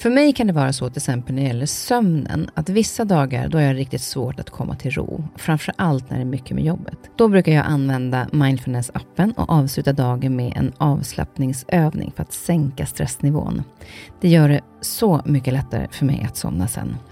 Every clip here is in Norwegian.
För mig kan det vara så till exempel när det gäller sömnen, att vissa dagar då har jag riktigt svårt att komma till ro. Framför allt när det är mycket med jobbet. Då brukar jag använda mindfulness-appen och avsluta dagen med en avslappningsövning för att sänka stressnivån. Det gör det så mycket lättare för mig att somna sen.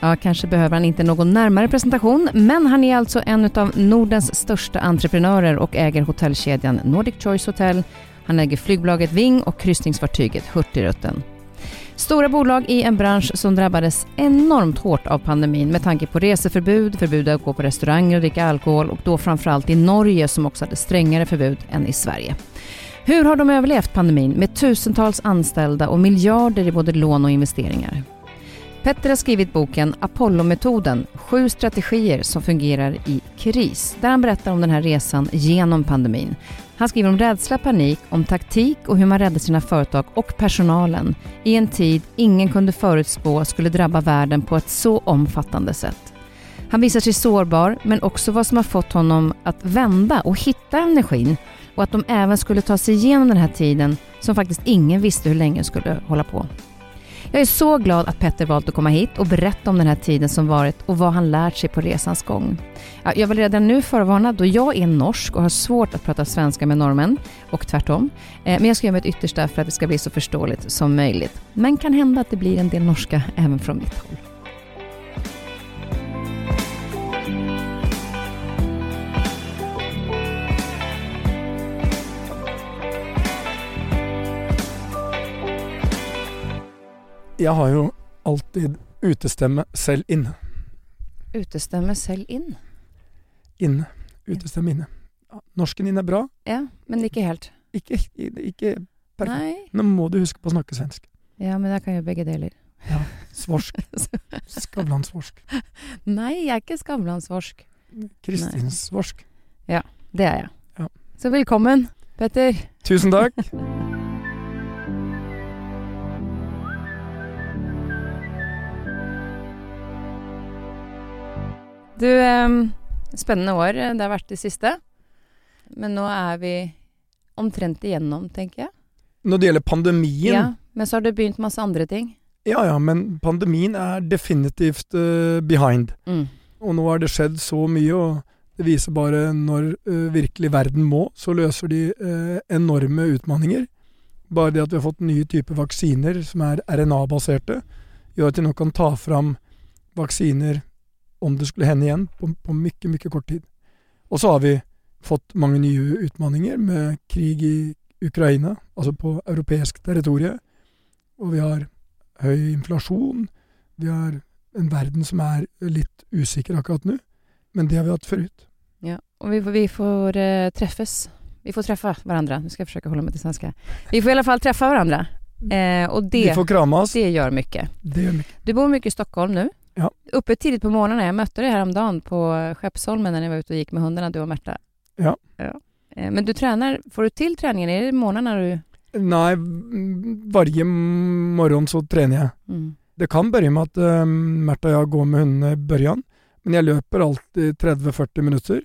Ja, kanske behöver han inte någon närmare presentation, men han är alltså en av Nordens största entreprenörer och äger hotellkedjan Nordic Choice Hotel. Han äger flygbolaget Ving och kryssningsfartyget Hurtigruten. Stora bolag i en bransch som drabbades enormt hårt av pandemin med tanke på reseförbud, förbud att gå på restauranger och dricka alkohol och då framförallt i Norge som också hade strängare förbud än i Sverige. Hur har de överlevt pandemin med tusentals anställda och miljarder i både lån och investeringar? Petter har skrivit boken Apollo-metoden, sju strategier som fungerar i kris, där han berättar om den här resan genom pandemin. Han skriver om rädsla, panik, om taktik och hur man räddar sina företag och personalen i en tid ingen kunde förutspå skulle drabba världen på ett så omfattande sätt. Han visar sig sårbar, men också vad som har fått honom att vända och hitta energin och att de även skulle ta sig igenom den här tiden som faktiskt ingen visste hur länge skulle hålla på. Jag är så glad att Petter valt att komma hit och berätta om den här tiden som varit och vad han lärt sig på resans gång. Jag vill redan nu förvarna då jag är norsk och har svårt att prata svenska med norrmän och tvärtom. Eh, men jag ska göra mitt yttersta för att det ska bli så förståeligt som möjligt. Men kan hända att det blir en del norska även från mitt håll. Jeg har jo alltid utestemme selv inne. Utestemme selv inn? Inne. Utestemme inne. Norsken din er bra. Ja, men ikke helt. Ikke, ikke perfekt. Nei. Nå må du huske på å snakke svensk. Ja, men jeg kan gjøre begge deler. Ja. Svorsk. Skavlan-svorsk. Nei, jeg er ikke Skavlan-svorsk. Kristins-svorsk. Ja, det er jeg. Ja. Så velkommen, Petter. Tusen takk. Du, spennende år det har vært det siste. Men nå er vi omtrent igjennom, tenker jeg. Når det gjelder pandemien Ja, Men så har det begynt masse andre ting. Ja ja, men pandemien er definitivt uh, behind. Mm. Og nå har det skjedd så mye, og det viser bare når uh, virkelig verden må, så løser de uh, enorme utfordringer. Bare det at vi har fått nye typer vaksiner som er RNA-baserte, gjør at de nå kan ta fram vaksiner om det skulle hende igjen, på, på mye, mye kort tid. Og så har vi fått mange nye utfordringer med krig i Ukraina, altså på europeisk territorium. Og vi har høy inflasjon. Vi har en verden som er litt usikker akkurat nå. Men det har vi hatt forut. Ja, og vi, vi får uh, treffes. Vi får treffe hverandre. Nå skal jeg forsøke å holde meg til svenska. Vi får i alle fall treffe hverandre. Eh, og det, Vi får kramas. det gjør mye. Det gjør mye. Du bor mye i Stockholm nu. Ja. Uppe tidigt på morgonen. Jag mötte dig häromdagen på Skeppsholmen när ni var ute och gick med hundarna, du och Märta. Ja. ja. Men du tränar, får du till träningen? Är det morgnarna du... Nei, varje morgen så trener jeg. Mm. Det kan begynne med at uh, Märtha og jeg går med hundene i børjan, men jeg løper alltid 30-40 minutter.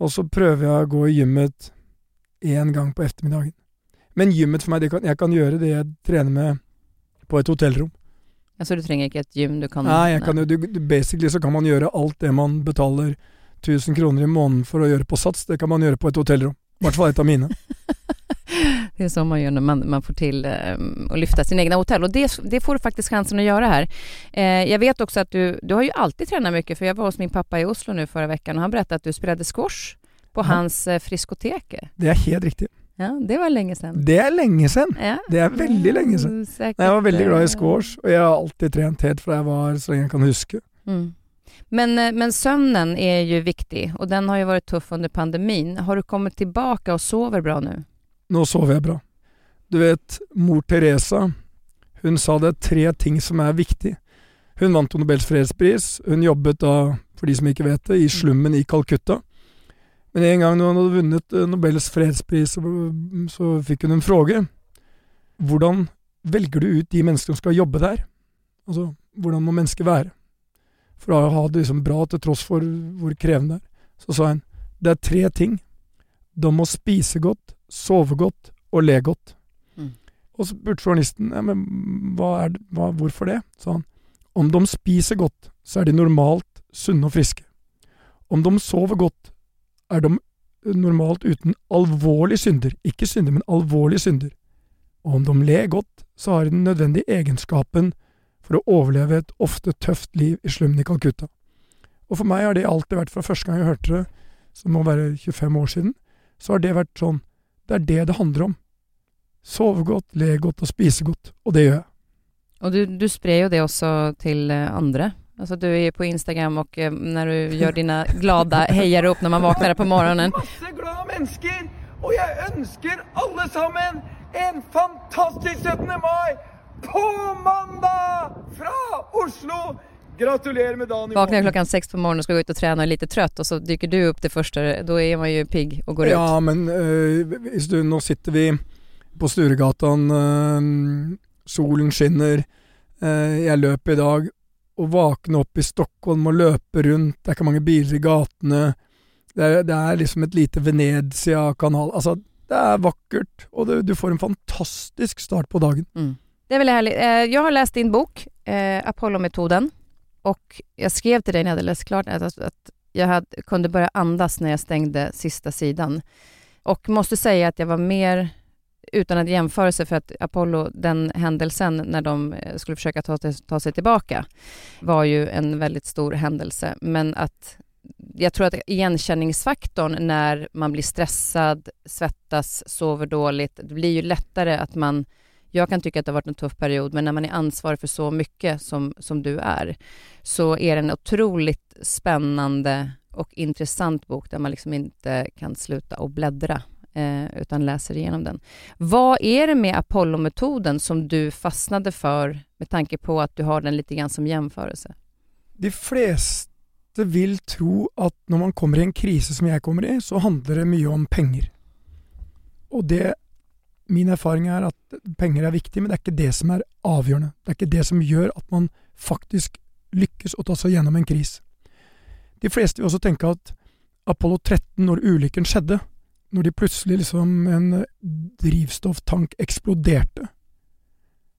Og så prøver jeg å gå i gymmet én gang på ettermiddagen. Men gymmet for meg, det kan, jeg kan gjøre det jeg trener med på et hotellrom. Alltså du trenger ikke et gym du kan... Nei, kan jo, du, basically så kan man gjøre alt det man betaler 1000 kroner i måneden for å gjøre på Sats, det kan man gjøre på et hotellrom. I hvert fall et av mine. Det er så man gjør når man, man får til um, å lyfta sin egen hotell Og det, det får du faktisk sjansen å gjøre her. Eh, jeg vet også at du, du har jo alltid trent mye, for jeg var hos min pappa i Oslo nå forrige veckan og han fortalte at du spilte squash på Ja. hans eh, friskoteke. Det er helt riktig. Ja, det var lenge siden. Det er lenge siden! Ja. Det er veldig lenge siden. Säkert, Nei, Jeg var veldig glad i squash, og jeg har alltid trent helt fra jeg var så lenge jeg kan huske. Mm. Men, eh, men søvnen er jo viktig og den har jo vært tuff under pandemin. Har du kommet tilbake og sover bra nå? Nå sover jeg bra. Du vet, mor Teresa, hun sa det er tre ting som er viktig. Hun vant Nobels fredspris. Hun jobbet da, for de som ikke vet det, i slummen i Calcutta. Men en gang hun hadde vunnet eh, Nobels fredspris, så, fikk hun en fråge. Hvordan velger du ut de menneskene som skal jobbe der? Altså, hvordan må mennesket være? For å ha det liksom bra til tross for hvor krevende det er. Så sa hun, det er tre ting. De må spise godt, sove godt og le godt. Mm. Og så spurte journalisten ja, men hva det, hva, hvorfor det, sa han. Om de spiser godt, så er de normalt sunne og friske. Om de sover godt, er de normalt uten alvorlige synder. Ikke synder, men alvorlige synder. Og om de ler godt, så har de den nødvendige egenskapen for å overleve et ofte tøft liv i slummen i Calcutta. Og for meg har det alltid vært, fra første gang jeg hørte det, som må være 25 år siden, så har det vært sånn Det er det det handler om. Sove godt, le godt og spise godt. Og det gjør jeg. Og du, du sprer jo det også til eh, andra. Alltså du är ju på Instagram och eh, när du gör dina glada hejarop när man vaknar på morgonen. Masse glade mennesker, og jeg ønsker alle sammen en fantastisk 17. mai på mandag fra Oslo! Gratulerer med dagen i Vaknar klockan sex på morgonen och ska gå ut och träna och är lite trött och så dyker du upp det första, då är man ju pigg och går ut. Ja, men hvis du, nå sitter vi på Sturegatan, øh, solen skinner, øh, jeg løper i dag, å våkne opp i Stockholm og løpe rundt, det er ikke mange biler i gatene, det er, det er liksom et lite Venezia-kanal, altså det er vakkert, og det, du får en fantastisk start på dagen. Mm. Det er veldig herlig. Jeg har lest din bok, eh, Apollo-metoden. og jeg skrev til deg når jeg hadde lest klart at, at jeg hadde, kunne bare andas når jeg stengte siste siden. Og måtte si at jeg var mer, utan att jämförelse, för att Apollo, den händelsen när de eh, skulle försöka ta, ta sig tillbaka, var ju en väldigt stor händelse. Men att jag tror att igenkänningsfaktorn när man blir stressad, svettas, sover dåligt, det blir ju lättare att man jag kan tycka att det har varit en tuff period, men när man är ansvarig för så mycket som, som du är, så är det en otroligt spännande och intressant bok där man liksom inte kan sluta och bläddra, eh, utan läser igenom den. Vad är det med Apollo-metoden som du fastnade för med tanke på att du har den lite grann som jämförelse? De fleste vil tro at når man kommer i en krise som jeg kommer i, så handler det mye om penger. Og det Min erfaring er at penger er viktig, men det er ikke det som er avgjørende. Det er ikke det som gjør at man faktisk lykkes å ta seg gjennom en kris. De fleste vil også tenke at Apollo 13, når ulykken skjedde, når de plutselig liksom en drivstofftank eksploderte,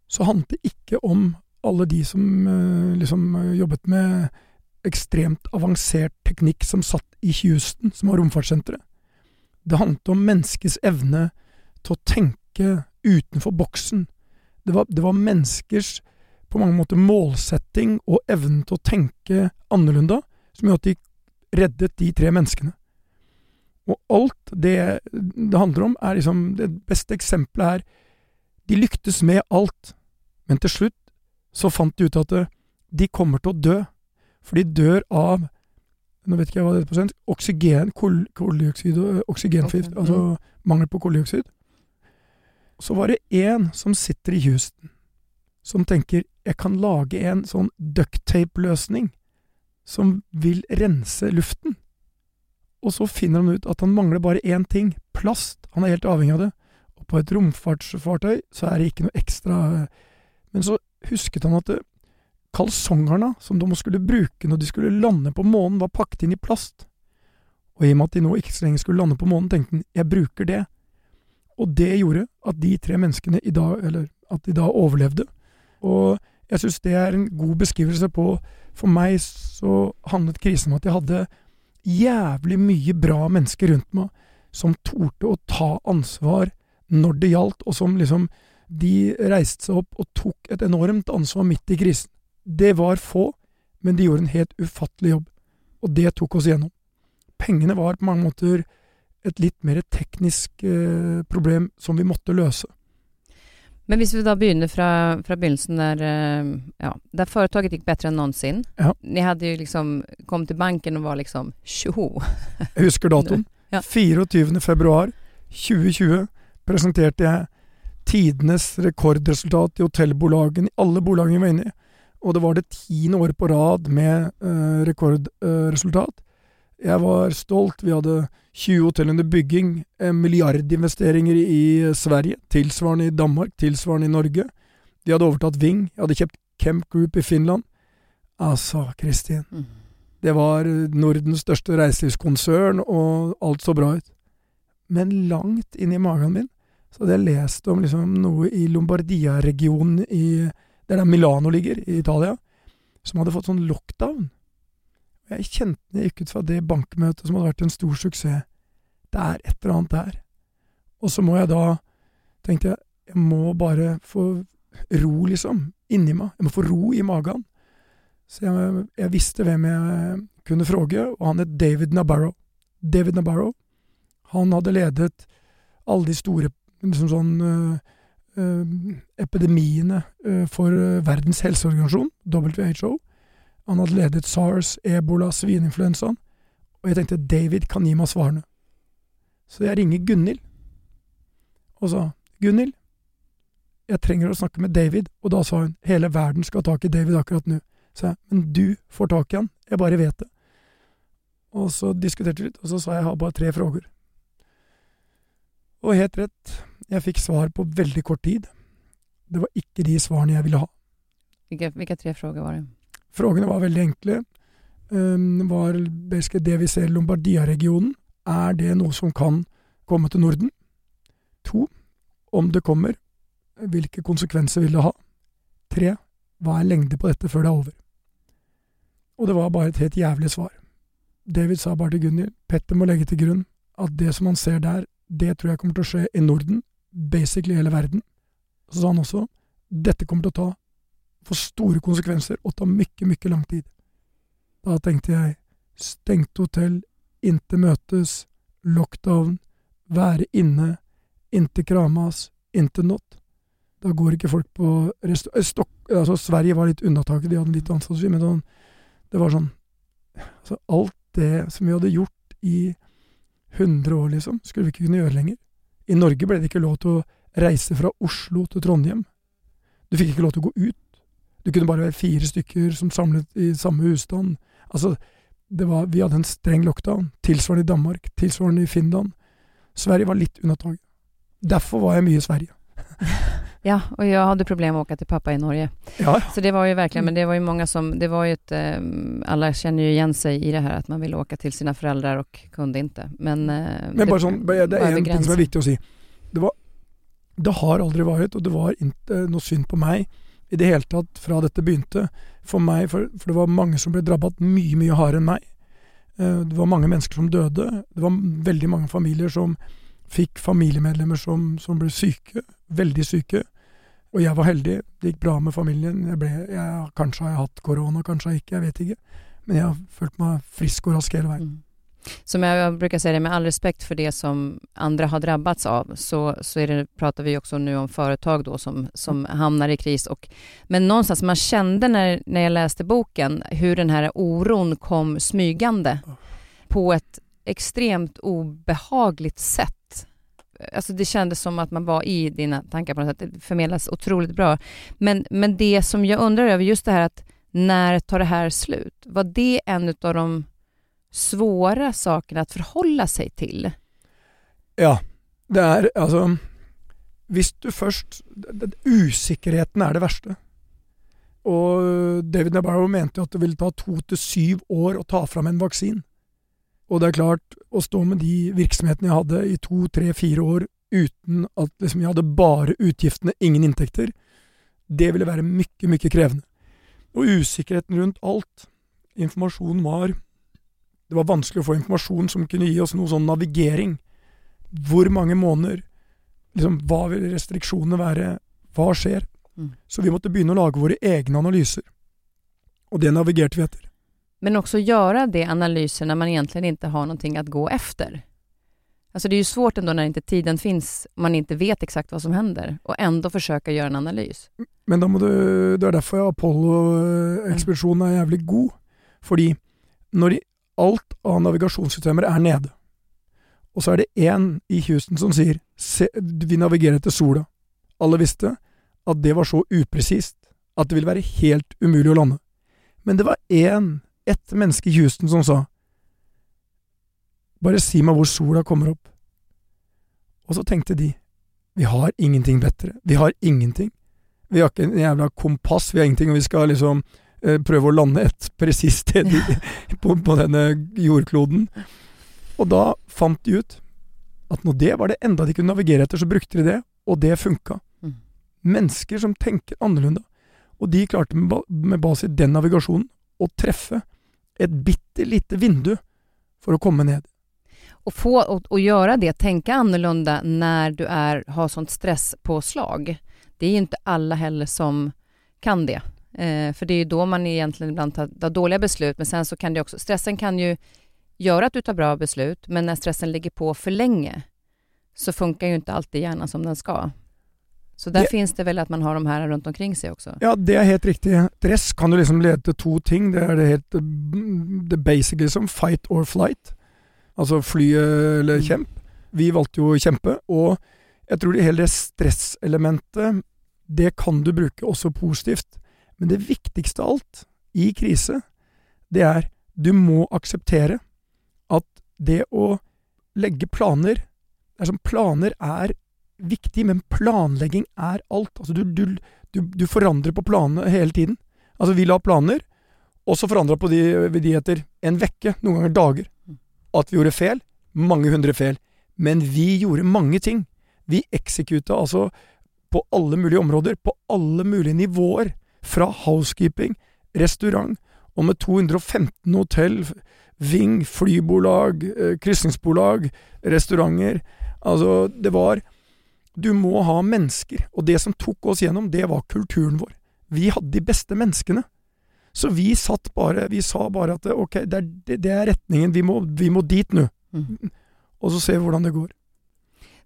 så handlet det ikke om alle de som eh, liksom jobbet med ekstremt avansert teknikk som satt i Houston, som var romfartssenteret. Det handlet om menneskets evne til å tenke utenfor boksen. Det var, det var menneskers på mange måter målsetting og evnen til å tenke annerledes som gjorde at de reddet de tre menneskene. Og alt det det handler om, er liksom Det beste eksempelet er De lyktes med alt, men til slutt så fant de ut at de kommer til å dø. For de dør av Nå vet ikke jeg hva det heter på svensk. Oksygen, kol, koldioxid og oksygenforgift. okay. Altså mangel på koldioxid. Så var det én som sitter i Houston, som tenker jeg kan lage en sånn ducktape-løsning som vil rense luften. Og så finner han ut at han mangler bare én ting, plast. Han er helt avhengig av det. Og på et romfartsfartøy så er det ikke noe ekstra Men så husket han at kalsongerne kalsongene som de skulle bruke når de skulle lande på månen, var pakket inn i plast. Og i og med at de nå ikke så lenge skulle lande på månen, tenkte han jeg bruker det. Og det gjorde at de tre menneskene i dag, eller at de da overlevde. Og jeg syns det er en god beskrivelse på For meg så handlet krisen om at jeg hadde jævlig mye bra mennesker rundt meg som torde å ta ansvar når det gjaldt, og som liksom De reiste seg opp og tok et enormt ansvar midt i krisen. Det var få, men de gjorde en helt ufattelig jobb. Og det tok oss igjennom. Pengene var på mange måter et litt mer teknisk eh, problem som vi måtte løse. Men hvis vi da begynner fra, fra begynnelsen der, eh, ja, der foretaket gikk bedre enn noensinne. Ja. Ni hadde jo liksom kom til banken og var liksom tjoho. Jeg husker datoen. Ja. 24. februar 2020 presenterte jeg tidenes rekordresultat i hotellbolagene, i alle bolagene vi var inne i. Og det var det tiende året på rad med uh, rekordresultat. Jeg var stolt. Vi hadde 20 hotell under bygging, eh, milliardinvesteringer i Sverige, tilsvarende i Danmark, tilsvarende i Norge. De hadde overtatt Ving. Jeg hadde kjøpt Kemp Group i Finland. Altså, Kristin. Mm. Det var Nordens største reiselivskonsern, og alt så bra ut. Men langt inni magen min så hadde jeg lest om liksom noe i Lombardia-regionen, der Milano ligger, i Italia, som hadde fått sånn lockdown. Jeg kjente det ikke ut fra det bankmøtet som hadde vært en stor suksess. Det er et eller annet der. Og så må jeg da, tenkte jeg, jeg må bare få ro, liksom, inni meg. Jeg må få ro i magen. Så jeg, jeg visste hvem jeg kunne fråge, og han het David Nabarro. David Nabarro, han hadde ledet alle de store liksom sånn øh, øh, epidemiene øh, for Verdens helseorganisasjon, WHO. Han hadde ledet SARS, ebola, svineinfluensaen. Og jeg tenkte David kan gi meg svarene. Så jeg ringer Gunhild og sa Gunhild, jeg trenger å snakke med David. Og da sa hun hele verden skal ha tak i David akkurat nå. Så jeg, men du får tak i han, jeg bare vet det. Og så diskuterte vi litt, og så sa jeg jeg har bare tre frågor. Og helt rett, jeg fikk svar på veldig kort tid. Det var ikke de svarene jeg ville ha. Hvilke, hvilke tre frågor var det? Frågene var veldig enkle. Um, var det vi ser i Lombardia-regionen, er det noe som kan komme til Norden? To, om det kommer, hvilke konsekvenser vil det ha? Tre, hva er lengde på dette før det er over? Og det var bare et helt jævlig svar. David sa bare til Gunhild, Petter må legge til grunn at det som han ser der, det tror jeg kommer til å skje i Norden, basically hele verden. Så sa han også, dette kommer til å ta få store konsekvenser og ta mye, mye lang tid. Da tenkte jeg stengt hotell, inte møtes, lockdown, være inne, inte kramas, inte not. Da går ikke folk på resta eh, altså Sverige var litt unntaket, de hadde litt ansatte, men sånn, det var sånn altså Alt det som vi hadde gjort i 100 år, liksom, skulle vi ikke kunne gjøre lenger. I Norge ble det ikke lov til å reise fra Oslo til Trondheim. Du fikk ikke lov til å gå ut. Du kunne bare være fire stykker som samlet i samme husstand. Altså, det var, vi hadde en streng lockdown. Tilsvarende i Danmark, tilsvarende i Finland. Sverige var litt unntaket. Derfor var jeg mye i Sverige. Ja, och jag hade problem att åka till pappa i Norge. Ja, Så det var ju verkligen, men det var ju många som, det var ju ett, eh, alla känner ju igen sig i det här att man ville åka till sina föräldrar och kunde inte. Men, eh, Men bare sånn, det er en ting som er viktig å si. Det, var, det har aldri vært, og det var ikke noe synd på meg i det hele tatt fra dette begynte. For meg, for, for det var mange som ble drabbet mye, mye hardere enn meg. Eh, Det var mange mennesker som døde. Det var veldig mange familier som fikk familiemedlemmer som, som ble syke. Veldig syke. Og jeg var heldig. Det gikk bra med familien. Jeg ble, jeg, kanskje har jeg hatt korona, kanskje har jeg ikke. Jeg vet ikke. Men jeg har følt meg frisk og rask hele veien. Mm. Som jag brukar säga, med all respekt för det som andra har drabbats av, så, så är det, pratar vi också nu om företag då som, som hamnar i kris. Och, men någonstans, man kände när, när jag läste boken hur den här oron kom smygande på ett extremt obehagligt sätt. alltså det kändes som att man var i dina tankar på något sätt. Det förmedlas otroligt bra. Men, men det som jag undrar över, just det här att när tar det här slut? Var det en av de svåra sakerna att förhålla sig til? Ja. Det er altså Hvis du først Usikkerheten er det verste. Og David Nabarro mente jo at det ville ta to til syv år å ta fram en vaksine. Og det er klart, å stå med de virksomhetene jeg hadde i to, tre, fire år uten at liksom jeg hadde bare utgiftene, ingen inntekter, det ville være mye, mye krevende. Og usikkerheten rundt alt. Informasjonen var Det var vanskelig å få informasjon som kunne gi oss noe sånn navigering. Hvor mange måneder? Liksom, hva vil restriksjonene være? Hva skjer? Mm. Så vi måtte begynne å lage våre egne analyser. Og det navigerte vi etter. Men også gjøre det analyser når man egentlig ikke har noe å gå efter. Alltså det er jo svårt ändå när inte tiden finns, man ikke vet exakt hva som händer och ändå försöka gjøre en analys. Men da må du, det er derfor Apollo-ekspedisjonen er jævlig god. Fordi når alt av navigasjonssystemer er nede, og så er det én i Houston som sier vi navigerer etter sola. Alle visste at det var så upresist at det ville være helt umulig å lande. Men det var én, ett menneske i Houston som sa bare si meg hvor sola kommer opp. Og så tenkte de, vi har ingenting bedre, vi har ingenting. Vi har ikke en jævla kompass, vi har ingenting, og vi skal liksom prøve å lande et presist sted på, på, denne jordkloden. Og da fant de ut at når det var det enda de kunne navigere etter, så brukte de det, og det funka. Mm. Mennesker som tenker annerledes. Og de klarte med, med base i den navigasjonen å treffe et bitte lite vindu for å komme ned. Å få å gjøre det, tenke annorlunda når du er, har sånt stresspåslag. Det er jo ikke alle heller som kan det. Eh, för det er jo da man egentlig ibland tar, tar dåliga beslut, men sen så kan det också, stressen kan jo gjøre at du tar bra beslut, men når stressen ligger på for lenge, så funker jo ikke alltid hjernen som den skal. Så der det, finns det vel at man har de her rundt omkring seg også? Ja, det er helt riktig. Stress kan jo liksom lede til to ting. Det er det helt det basic, liksom. Fight or flight. Altså fly eller mm. kjemp. Vi valgte jo å kjempe, og jeg tror det hele stresselementet, det kan du bruke også positivt. Men det viktigste av alt i krise, det er du må akseptere at det å legge planer er som Planer er viktig, men planlegging er alt. Altså, du, du, du, du forandrer på planene hele tiden. Altså, vi la planer, og så forandra på de, de etter en vekke, noen ganger dager. At vi gjorde feil. Mange hundre feil. Men vi gjorde mange ting. Vi eksekuta altså på alle mulige områder, på alle mulige nivåer. Fra housekeeping, restaurant, og med 215 hotell, Ving, flybolag, eh, krysningsbolag, restauranter. Altså, det var Du må ha mennesker, og det som tok oss gjennom, det var kulturen vår. Vi hadde de beste menneskene. Så vi satt bare Vi sa bare at ok, det er, det er retningen. Vi må, vi må dit nå. Mm. Og så ser vi hvordan det går.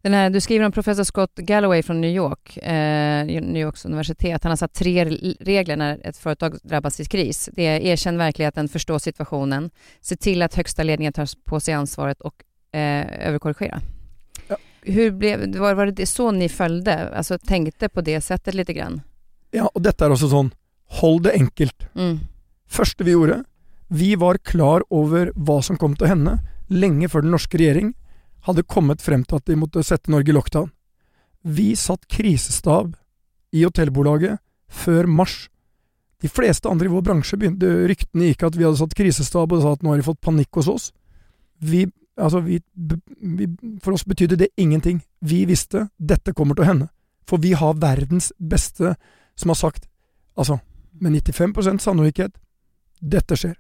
Här, du skriver om professor Scott Galloway fra New York, eh, New Yorks universitet. Han har satt tre regler når et företag drabbas i kris. Det er erkänn verkligheten, förstå situasjonen, se til at högsta ledningen tar på seg ansvaret og eh, överkorrigera. Ja. Hur blev, var, var det så ni följde? Alltså tänkte på det settet litt grann? Ja, och dette er også sånn Hold det enkelt. Mm. Første vi gjorde, vi var klar over hva som kom til å hende, lenge før den norske regjering hadde kommet frem til at de måtte sette Norge i lockdown. Vi satt krisestab i hotellbolaget før mars. De fleste andre i vår bransje begynte ryktene gikk at vi hadde satt krisestab og sa at nå har de fått panikk hos oss. Vi, altså vi, vi, for oss betydde det ingenting. Vi visste dette kommer til å hende. For vi har verdens beste som har sagt Altså, med 95% sannolikhet dette skjer.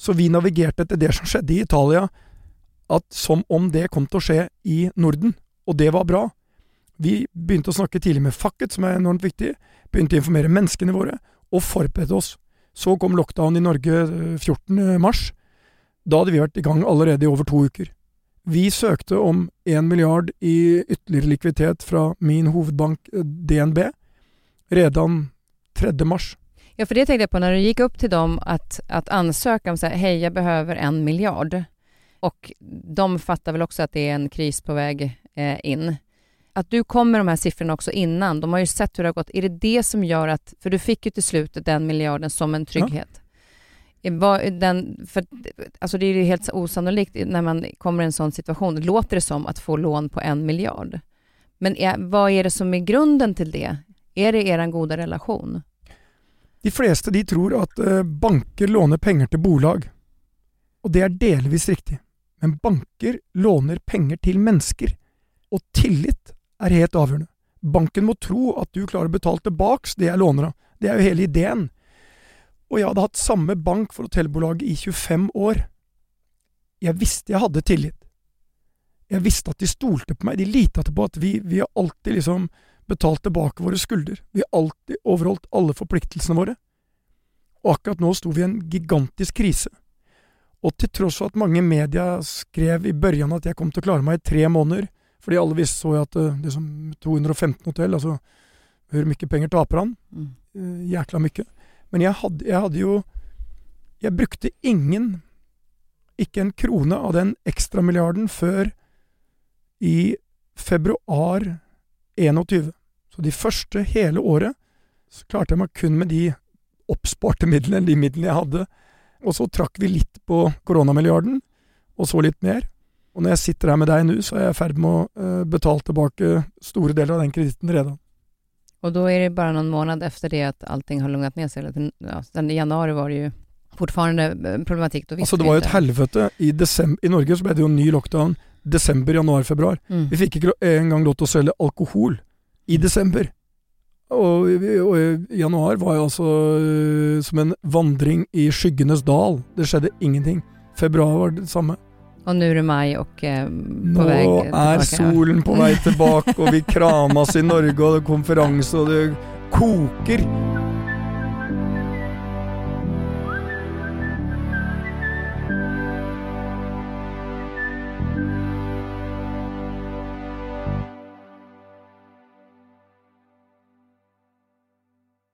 Så vi navigerte etter det som skjedde i Italia, at som om det kom til å skje i Norden. Og det var bra. Vi begynte å snakke tidlig med facket, som er enormt viktig, begynte å informere menneskene våre, og forberede oss. Så kom lockdown i Norge 14. Eh, mars. Da hadde vi vært i gang allerede i over to uker. Vi søkte om én milliard i ytterligere likviditet fra min hovedbank eh, DNB redan 3. mars. Ja, for det tenkte jeg på når du gikk opp til dem at, at ansøke om hej, jag behöver en miljard. Og de fattar vel også at det er en kris på vei eh, inn. Att du kom med de här siffrorna också innan, de har ju sett hur det har gått. Är det det som gör att, för du fick ju till slut den miljarden som en trygghet. Ja. den, för, alltså det är ju helt osannolikt när man kommer i en sån situation, låter det som att få lån på en miljard. Men är, vad är det som är grunden till det? Är det er goda relation? De fleste de tror at eh, banker låner penger til bolag, og det er delvis riktig. Men banker låner penger til mennesker, og tillit er helt avgjørende. Banken må tro at du klarer å betale tilbake det jeg låner av. Det er jo hele ideen. Og jeg hadde hatt samme bank for hotellbolaget i 25 år. Jeg visste jeg hadde tillit. Jeg visste at de stolte på meg, de lita på at vi, vi har alltid liksom betalt tilbake våre skulder. Vi har alltid overholdt alle forpliktelsene våre. Og akkurat nå sto vi i en gigantisk krise. Og til tross for at mange media skrev i børjan at jeg kom til å klare meg i tre måneder, fordi alle visste så at uh, liksom 215 hotell, altså hvor mye penger taper han? Mm. Uh, jækla mye. Men jeg hadde, jeg hadde jo Jeg brukte ingen, ikke en krone av den ekstramilliarden før i februar 21. Så de første hele året så klarte jeg meg kun med de oppsparte midlene, de midlene jeg hadde. Og så trakk vi litt på koronamilliarden, og så litt mer. Og når jeg sitter her med deg nå, så er jeg i ferd med å uh, betale tilbake store deler av den kreditten redan. Og da er det bare noen måneder efter det at allting har lugnat ned seg? Ja, I januar var det jo fortfarande eh, problematikk. Altså det var jo et helvete. I, I Norge så ble det jo en ny lockdown desember, januar, februar. Mm. Vi fikk ikke engang lov til å selge alkohol i desember. Og, og, januar var jo altså uh, som en vandring i skyggenes dal. Det skjedde ingenting. Februar var det samme. Og nå er det meg og eh, på vei tilbake. Nå er solen på vei tilbake, og vi kramas i Norge, og det er konferanse, og det koker.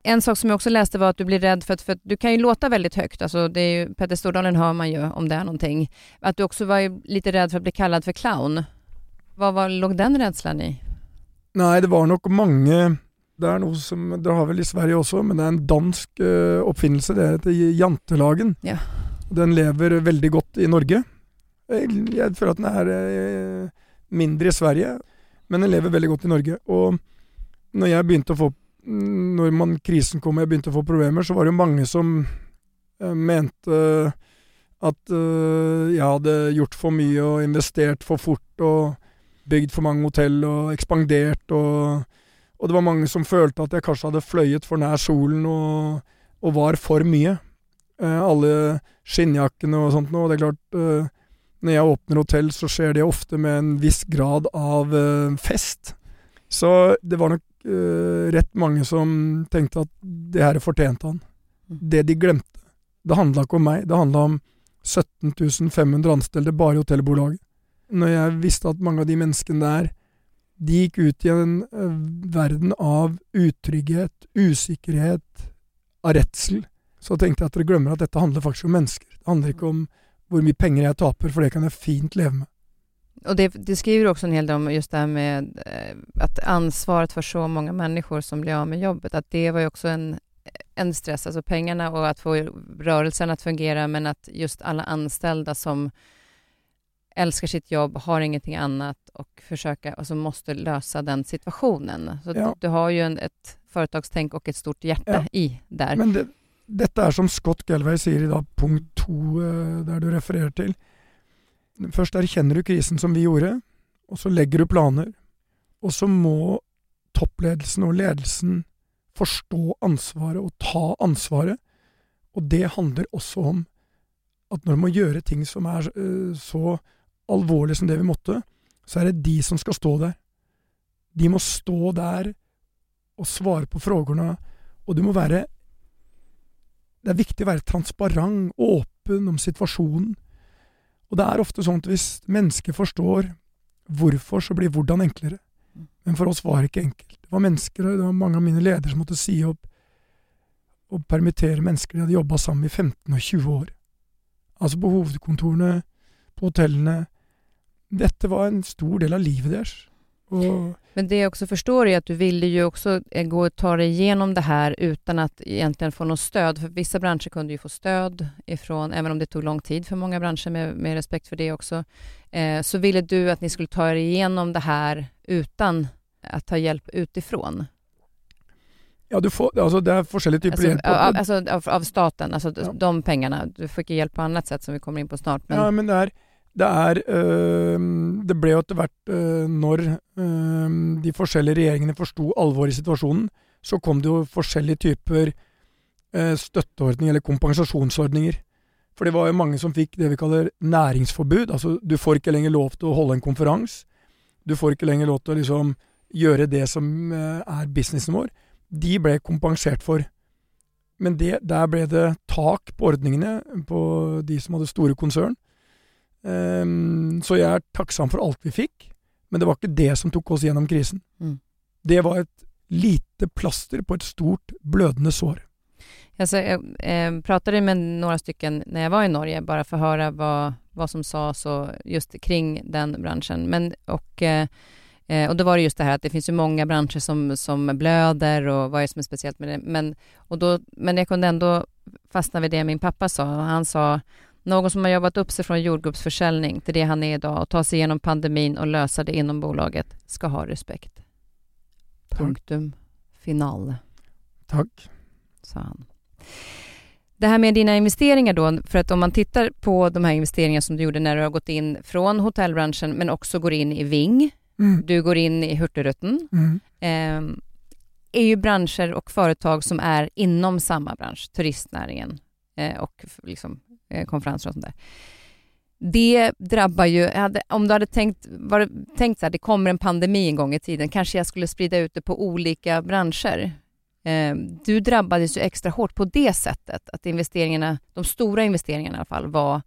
En sak som jag också läste var att du blir rädd för att, för att du kan ju låta väldigt högt, alltså det är ju, Petter Stordalen hör man ju om det är någonting. Att du också var lite rädd för att bli kallad för clown. Vad var, låg den rädslan i? Nei, det var nok mange Det er noe som Dere har vel i Sverige også, men det er en dansk uh, oppfinnelse. Det heter Jantelagen. Ja. Den lever veldig godt i Norge. Jeg, jeg føler at den er uh, mindre i Sverige, men den lever veldig godt i Norge. Og når jeg begynte å få når man, krisen kom og jeg begynte å få problemer, så var det jo mange som uh, mente at uh, jeg hadde gjort for mye og investert for fort og bygd for mange hotell og ekspandert og Og det var mange som følte at jeg kanskje hadde fløyet for nær solen og, og var for mye. Uh, alle skinnjakkene og sånt noe. Det er klart, når jeg åpner hotell, så skjer det ofte med en viss grad av fest. Så det var nok uh, rett mange som tenkte at det her fortjente han. Mm. Det de glemte. Det handla ikke om meg, det handla om 17 500 anstelte bare i hotellbolaget. Når jeg visste at mange av de menneskene der, de gikk ut i en uh, verden av utrygghet, usikkerhet, av redsel, så tenkte jeg at dere glemmer at dette handler faktisk om mennesker. Det handler ikke om hvor mye penger jeg taper, for det kan jeg fint leve med. Och det, det, skriver också en hel del om just det här med eh, att ansvaret för så många människor som blir av med jobbet, att det var ju också en, en stress, alltså pengarna och att få rörelsen att fungera, men att just alla anställda som älskar sitt jobb, har ingenting annat och försöka, alltså måste lösa den situationen. Så ja. du, har ju en, ett företagstänk och ett stort hjärta ja. i där. Men det, dette er som Scott Galway sier i dag, punkt to, där der du refererer til. Først erkjenner du krisen som vi gjorde, og så legger du planer. Og så må toppledelsen og ledelsen forstå ansvaret og ta ansvaret. Og det handler også om at når man må gjøre ting som er uh, så alvorlige som det vi måtte, så er det de som skal stå der. De må stå der og svare på spørsmålene, og du må være Det er viktig å være transparent, åpen om situasjonen. Og det er ofte sånn at hvis mennesker forstår hvorfor, så blir hvordan enklere. Men for oss var det ikke enkelt. Det var mennesker, det var mange av mine ledere som måtte si opp og permittere mennesker de hadde jobba sammen i 15 og 20 år. Altså på hovedkontorene, på hotellene. Dette var en stor del av livet deres. Og Men det jag också förstår är att du ville ju också eh, gå och ta dig igenom det här utan att egentligen få något stöd. För vissa branscher kunde ju få stöd ifrån, även om det tog lång tid för många branscher med, med respekt för det också. Eh, så ville du att ni skulle ta er igenom det här utan att ta hjälp utifrån. ja, du får, alltså det er forskjellige typer Alltså, hjelp. av, alltså av, av staten, alltså Ja. de pengarna. Du fick ju hjälp på annat sätt som vi kommer in på snart. Men, Ja, men det er, det er øh, Det ble jo etter hvert, øh, når øh, de forskjellige regjeringene forsto alvoret i situasjonen, så kom det jo forskjellige typer øh, støtteordninger, eller kompensasjonsordninger. For det var jo mange som fikk det vi kaller næringsforbud. Altså, du får ikke lenger lov til å holde en konferanse. Du får ikke lenger lov til å liksom gjøre det som øh, er businessen vår. De ble kompensert for. Men det, der ble det tak på ordningene på de som hadde store konsern. Ehm, så jeg er takksam for alt vi fikk, men det var ikke det som tok oss gjennom krisen. Mm. Det var et lite plaster på et stort, blødende sår. Jeg, jeg, eh, pratade med några stycken när jag var i Norge bara för att höra vad, vad som sades just kring den branschen. Men, och, eh, eh, och då var det just det här att det finns ju många branscher som, som blöder och vad är det som är speciellt med det. Men, och då, men jag kunde ändå fastna vid det min pappa sa. Han sa någon som har jobbat upp sig från jordgubbsförsäljning till det han är idag och ta sig igenom pandemin och lösa det inom bolaget ska ha respekt. Punktum final Takk. sa han. Det här med dina investeringar då, för att om man tittar på de här investeringarna som du gjorde när du har gått in från hotellbranschen men också går in i Ving, Mm. du går in i Hurtigruten, Mm. eh, är ju branscher och företag som är inom samma bransch, turistnäringen eh, och liksom, konferenser och sånt där. Det drabbar ju, hade, om du hade tänkt, var, tänkt så här, det kommer en pandemi en gång i tiden, kanske jag skulle sprida ut det på olika branscher. Eh, du drabbades ju extra hårt på det sättet, att investeringarna, de stora investeringarna i alla fall, var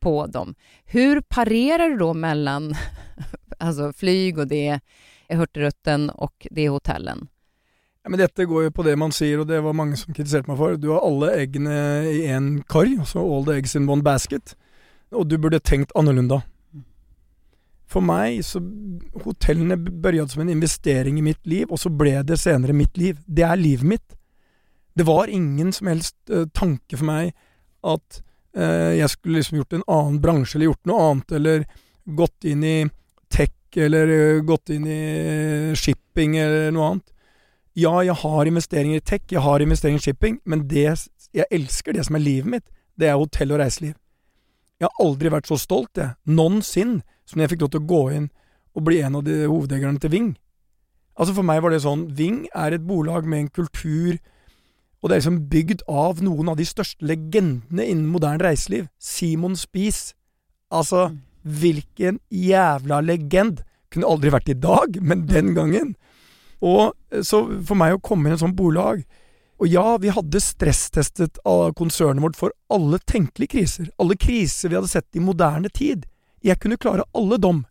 på dem. Hur parerar du då mellan alltså flyg och det hurtigrutten och det hotellen? Ja, men dette går jo på det man sier, og det var mange som kritiserte meg for. Du har alle eggene i én kar, altså all the eggs in one basket. Og du burde tenkt annerledes. For meg så Hotellene begynte som en investering i mitt liv, og så ble det senere mitt liv. Det er livet mitt. Det var ingen som helst uh, tanke for meg at uh, jeg skulle liksom gjort en annen bransje, eller gjort noe annet, eller gått inn i tech, eller uh, gått inn i shipping, eller noe annet. Ja, jeg har investeringer i tech, jeg har investeringer i shipping, men det jeg elsker, det som er livet mitt, det er hotell og reiseliv. Jeg har aldri vært så stolt, jeg, noensinne, som når jeg fikk lov til å gå inn og bli en av de hovedeierne til Ving. Altså For meg var det sånn Ving er et bolag med en kultur, og det er liksom bygd av noen av de største legendene innen moderne reiseliv. Simon Spies. Altså, hvilken jævla legend! Kunne aldri vært i dag, men den gangen. Og eh, så for meg å komme inn i et sånt bolag Og ja, vi hadde stresstestet konsernet vårt for alle tenkelige kriser. Alle kriser vi hadde sett i moderne tid. Jeg kunne klare alle dem.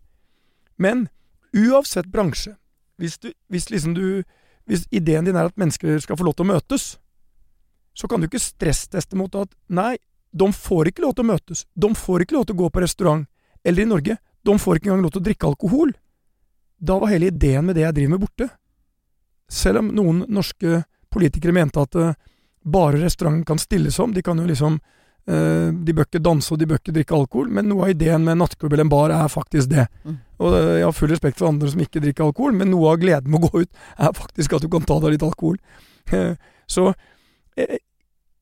Men uansett bransje, hvis, du, hvis liksom du Hvis ideen din er at mennesker skal få lov til å møtes, så kan du ikke stressteste mot at nei, de får ikke lov til å møtes. De får ikke lov til å gå på restaurant. Eller i Norge, de får ikke engang lov til å drikke alkohol. Da var hele ideen med det jeg driver med, borte. Selv om noen norske politikere mente at eh, bare restauranten kan stilles om, de kan jo liksom eh, De bør ikke danse og de bør ikke drikke alkohol, men noe av ideen med en nattklubb eller en bar er faktisk det. Mm. Og eh, jeg har full respekt for andre som ikke drikker alkohol, men noe av gleden med å gå ut er faktisk at du kan ta deg litt alkohol. Så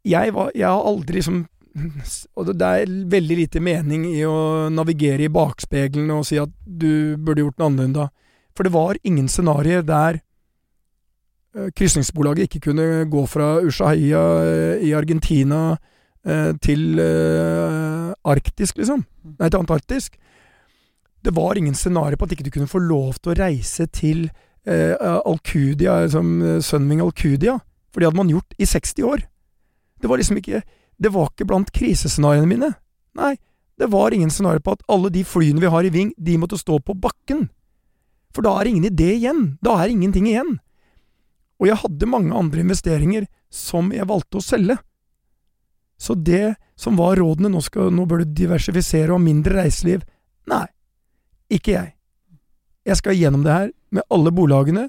jeg, var, jeg har aldri liksom Og det er veldig lite mening i å navigere i bakspeilen og si at du burde gjort noe annerledes. For det var ingen scenarioer der krysningsbolaget ikke kunne gå fra Ushuaia eh, i Argentina eh, til eh, Arktisk, liksom. Nei, til Antarktisk. Det var ingen scenario på at ikke du kunne få lov til å reise til eh, Alcudia, som eh, Sunwing Alcudia. For det hadde man gjort i 60 år. Det var liksom ikke Det var ikke blant krisescenarioene mine. Nei, det var ingen scenario på at alle de flyene vi har i Ving, de måtte stå på bakken. For da er det ingen idé igjen. Da er ingenting igjen. Og jeg hadde mange andre investeringer som jeg valgte å selge. Så det som var rådene, nå, skal, nå bør du diversifisere og ha mindre reiseliv, nei, ikke jeg. Jeg skal gjennom det her med alle bolagene.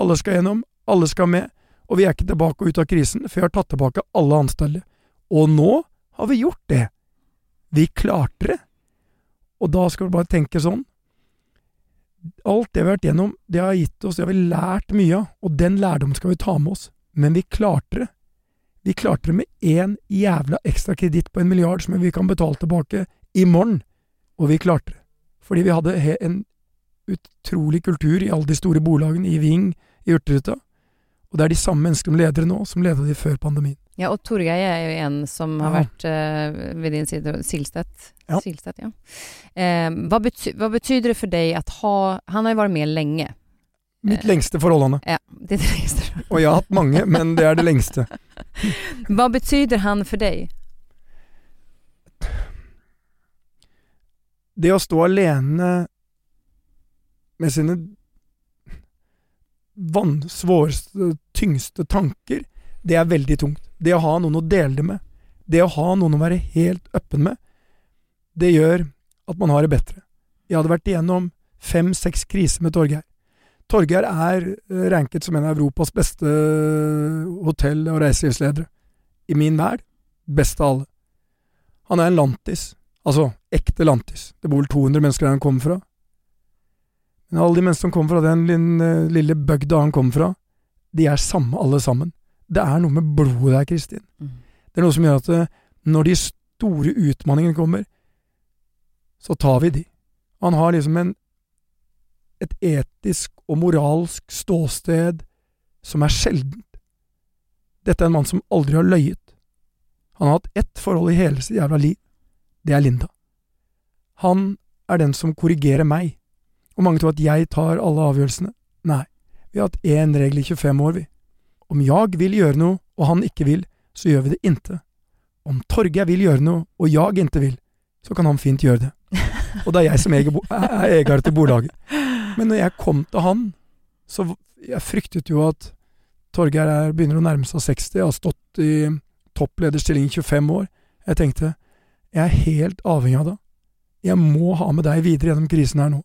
Alle skal gjennom, alle skal med. Og vi er ikke tilbake og ut av krisen, for vi har tatt tilbake alle ansatte. Og nå har vi gjort det. Vi klarte det. Og da skal vi bare tenke sånn Alt det vi har vært gjennom, det har gitt oss, det har vi lært mye av, og den lærdommen skal vi ta med oss. Men vi klarte det. Vi klarte det med én jævla ekstra kreditt på en milliard som vi kan betale tilbake i morgen. Og vi klarte det. Fordi vi hadde en utrolig kultur i alle de store bolagene, i Ving, i Hurtigruta. Og det er de samme menneskene som leder nå, som leda de før pandemien. Ja, og Torgeir er jo en som har Ja. vært uh, ved din side, Silstedt. Ja. Silstedt, ja. Uh, hva, bety hva betyder det for deg at ha Han har jo vært med lenge. Mitt lengste forhold, Anne. Ja, ditt det lengste. Og jeg har hatt mange, men det er det lengste. Hva betyder han for deg? Det å stå alene med sine van, svåreste, tyngste tanker, det er veldig tungt. Det å ha noen å dele det med, det å ha noen å være helt øppen med, det gjør at man har det bedre. Jeg hadde vært igjennom fem-seks kriser med Torgeir. Torgeir er eh, ranket som en av Europas beste eh, hotell- og reiselivsledere. I min verd best av alle. Han er en lantis. Altså, ekte lantis. Det bor vel 200 mennesker der han kommer fra. Men alle de menneskene som kommer fra den lille, bygda han kommer fra, de er samme alle sammen. Det er noe med blodet der, Kristin. Det er noe som gjør at eh, når de store utfordringene kommer, så tar vi de. Han har liksom en, et etisk og moralsk ståsted som er sjeldent. Dette er en mann som aldri har løyet. Han har hatt ett forhold i hele sitt jævla liv. Det er Linda. Han er den som korrigerer meg. Og mange tror at jeg tar alle avgjørelsene. Nei, vi har hatt én regel i 25 år, vi. Om jeg vil gjøre noe, og han ikke vil, så gjør vi det inte. Om Torgeir vil gjøre noe, og jeg ikke vil, så kan han fint gjøre det. Og det er jeg som eier, er eier til bolaget. Men når jeg kom til han, så jeg fryktet jo at Torgeir er, begynner å nærme seg 60, jeg har stått i topplederstilling i 25 år. Jeg tenkte, jeg er helt avhengig av deg. Jeg må ha med deg videre gjennom krisen her nå.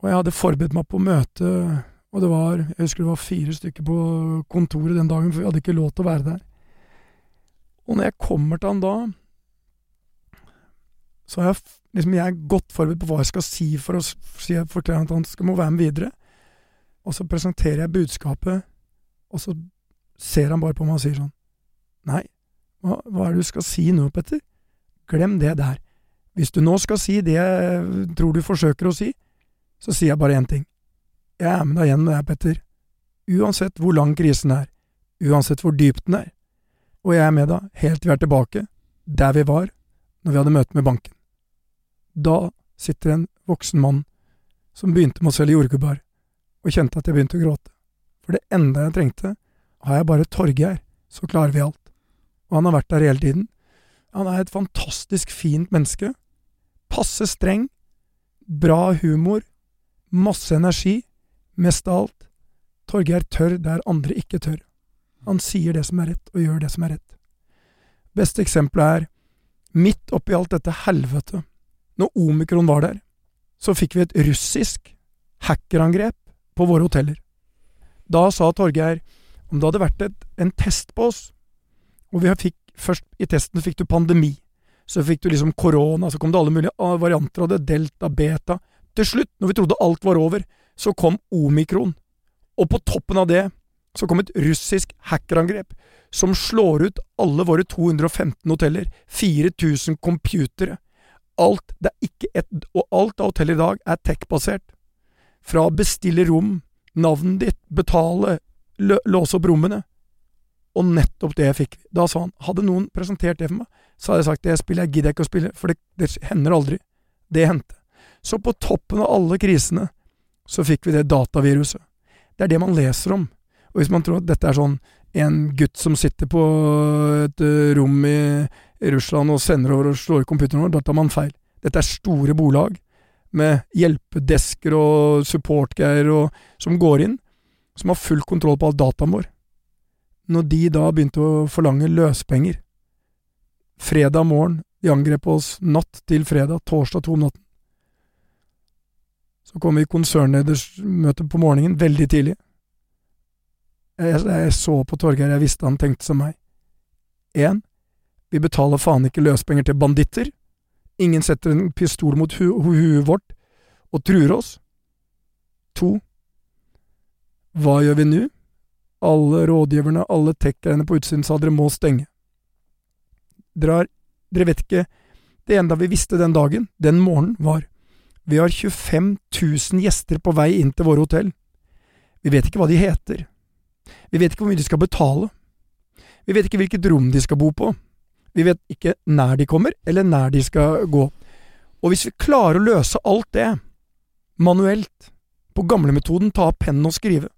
Og jeg hadde forberedt meg på møte, og det var, jeg husker det var fire stykker på kontoret den dagen, for vi hadde ikke lov til å være der. Og når jeg kommer til han da, så har jeg, liksom, jeg er godt forberedt på hva jeg skal si for å si, forklare at han skal må være med videre. Og så presenterer jeg budskapet, og så ser han bare på meg og sier sånn Nei, hva, hva er det du skal si nå, Petter? Glem det der. Hvis du nå skal si det jeg tror du forsøker å si, så sier jeg bare én ting. Jeg er med deg igjen med deg, Petter. Uansett hvor lang krisen er, uansett hvor dyp den er. Og jeg er med deg helt til vi er tilbake, der vi var når vi hadde møte med banken. Da sitter en voksen mann som begynte med å selge jordgubbar, og kjente at jeg begynte å gråte. For det enda jeg trengte, har jeg bare Torgeir, så klarer vi alt. Og han har vært der hele tiden. Han er et fantastisk fint menneske. Passe streng. Bra humor. Masse energi. Mest av alt, Torgeir tør der andre ikke tør. Han sier det som er rett, og gjør det som er rett. Beste eksempelet er, midt oppi alt dette helvete, når omikron var der, så fikk vi et russisk hackerangrep på våre hoteller. Da sa Torgeir, om det hadde vært et, en test på oss, og vi fikk først i testen fikk du pandemi, så fikk du liksom korona, så kom det alle mulige ah, varianter av det, delta, beta. Til slutt, når vi trodde alt var over, så kom omikron. Og på toppen av det så kom et russisk hackerangrep som slår ut alle våre 215 hoteller, 4000 computere. Alt, det er ikke et, og alt av hoteller i dag er tech-basert. Fra bestille rom, navnet ditt, betale, lø, låse opp rommene. Og nettopp det fikk vi. Da sa han, hadde noen presentert det for meg, så hadde jeg sagt det spillet jeg gidder jeg ikke å spille, for det, det hender aldri. Det hendte. Så på toppen av alle krisene, så fikk vi det dataviruset. Det er det man leser om. Og hvis man tror at dette er sånn en gutt som sitter på et rom i, Russland og sender over og slår computeren vår, da tar man feil. Dette er store bolag med hjelpedesker og supportgreier som går inn, som har full kontroll på all dataen vår. Når de da begynte å forlange løspenger Fredag morgen, de angrep oss natt til fredag, torsdag to om natten. Så kom vi i konsernledersmøte på morgenen, veldig tidlig. Jeg, jeg så på Torgeir, jeg visste han tenkte som meg. Én, vi betaler faen ikke løspenger til banditter. Ingen setter en pistol mot hu huet vårt og truer oss. To, hva gjør vi nå? Alle rådgiverne, alle tech-greiene på utsiden sa dere må stenge. Dere, har, dere vet ikke Det enda vi visste den dagen, den morgenen, var vi har 25 000 gjester på vei inn til våre hotell. Vi vet ikke hva de heter. Vi vet ikke hvor mye de skal betale. Vi vet ikke hvilket rom de skal bo på. Vi vet ikke nær de kommer, eller nær de skal gå. Og hvis vi klarer å løse alt det manuelt, på gamlemetoden, ta av pennen og skrive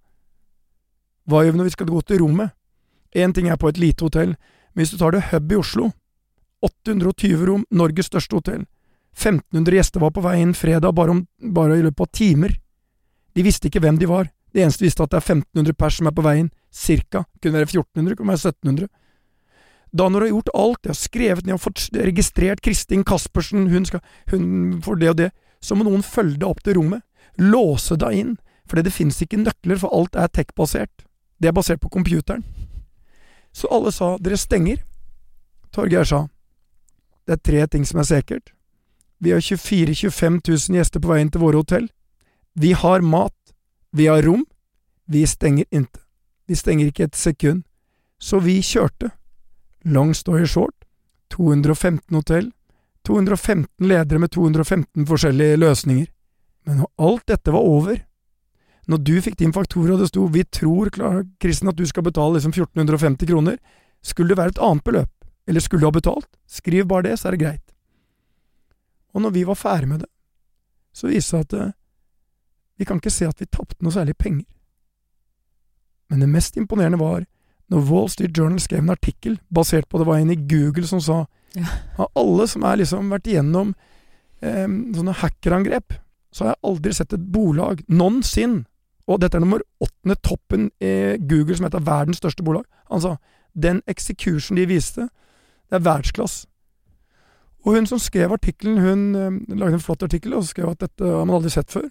Hva gjør vi når vi skal gå til rommet? Én ting er på et lite hotell, men hvis du tar det Hub i Oslo, 820 rom, Norges største hotell, 1500 gjester var på vei inn fredag bare, om, bare i løpet av timer. De visste ikke hvem de var. Det eneste visste at det er 1500 pers som er på vei inn, cirka. Kunne være 1400, kunne være 1700. Da når du har gjort alt, jeg har skrevet ned og fått registrert Kristin Kaspersen, hun, skal, hun får det og det, så må noen følge deg opp til rommet. Låse deg inn, fordi det finnes ikke nøkler, for alt er tech-basert. Det er basert på computeren. Så alle sa dere stenger. Torgeir sa det er tre ting som er sikkert. Vi har 24 000-25 000 gjester på vei inn til våre hotell. Vi har mat. Vi har rom. Vi stenger ikke. Vi stenger ikke et sekund. Så vi kjørte. Long story short, 215 hotell, 215 ledere med 215 forskjellige løsninger. Men når alt dette var over, når du fikk din faktura og det sto 'Vi tror, Kristen, at du skal betale liksom 1450 kroner', skulle det være et annet beløp, eller skulle du ha betalt? Skriv bare det, så er det greit. Og når vi var ferdig med det, så viste det seg at vi kan ikke se at vi tapte noe særlig penger. Men det mest imponerende var når Wall Street Journal skrev en artikkel basert på det var en i Google som sa ja. av alle som har liksom vært igjennom eh, sånne hackerangrep, så har jeg aldri sett et bolag noensinne og dette er nummer åttende toppen i Google, som heter verdens største bolag. Han sa den execution de viste, det er verdensklasse. Og hun som skrev artikkelen, hun eh, lagde en flott artikkel og skrev at dette har man aldri sett før.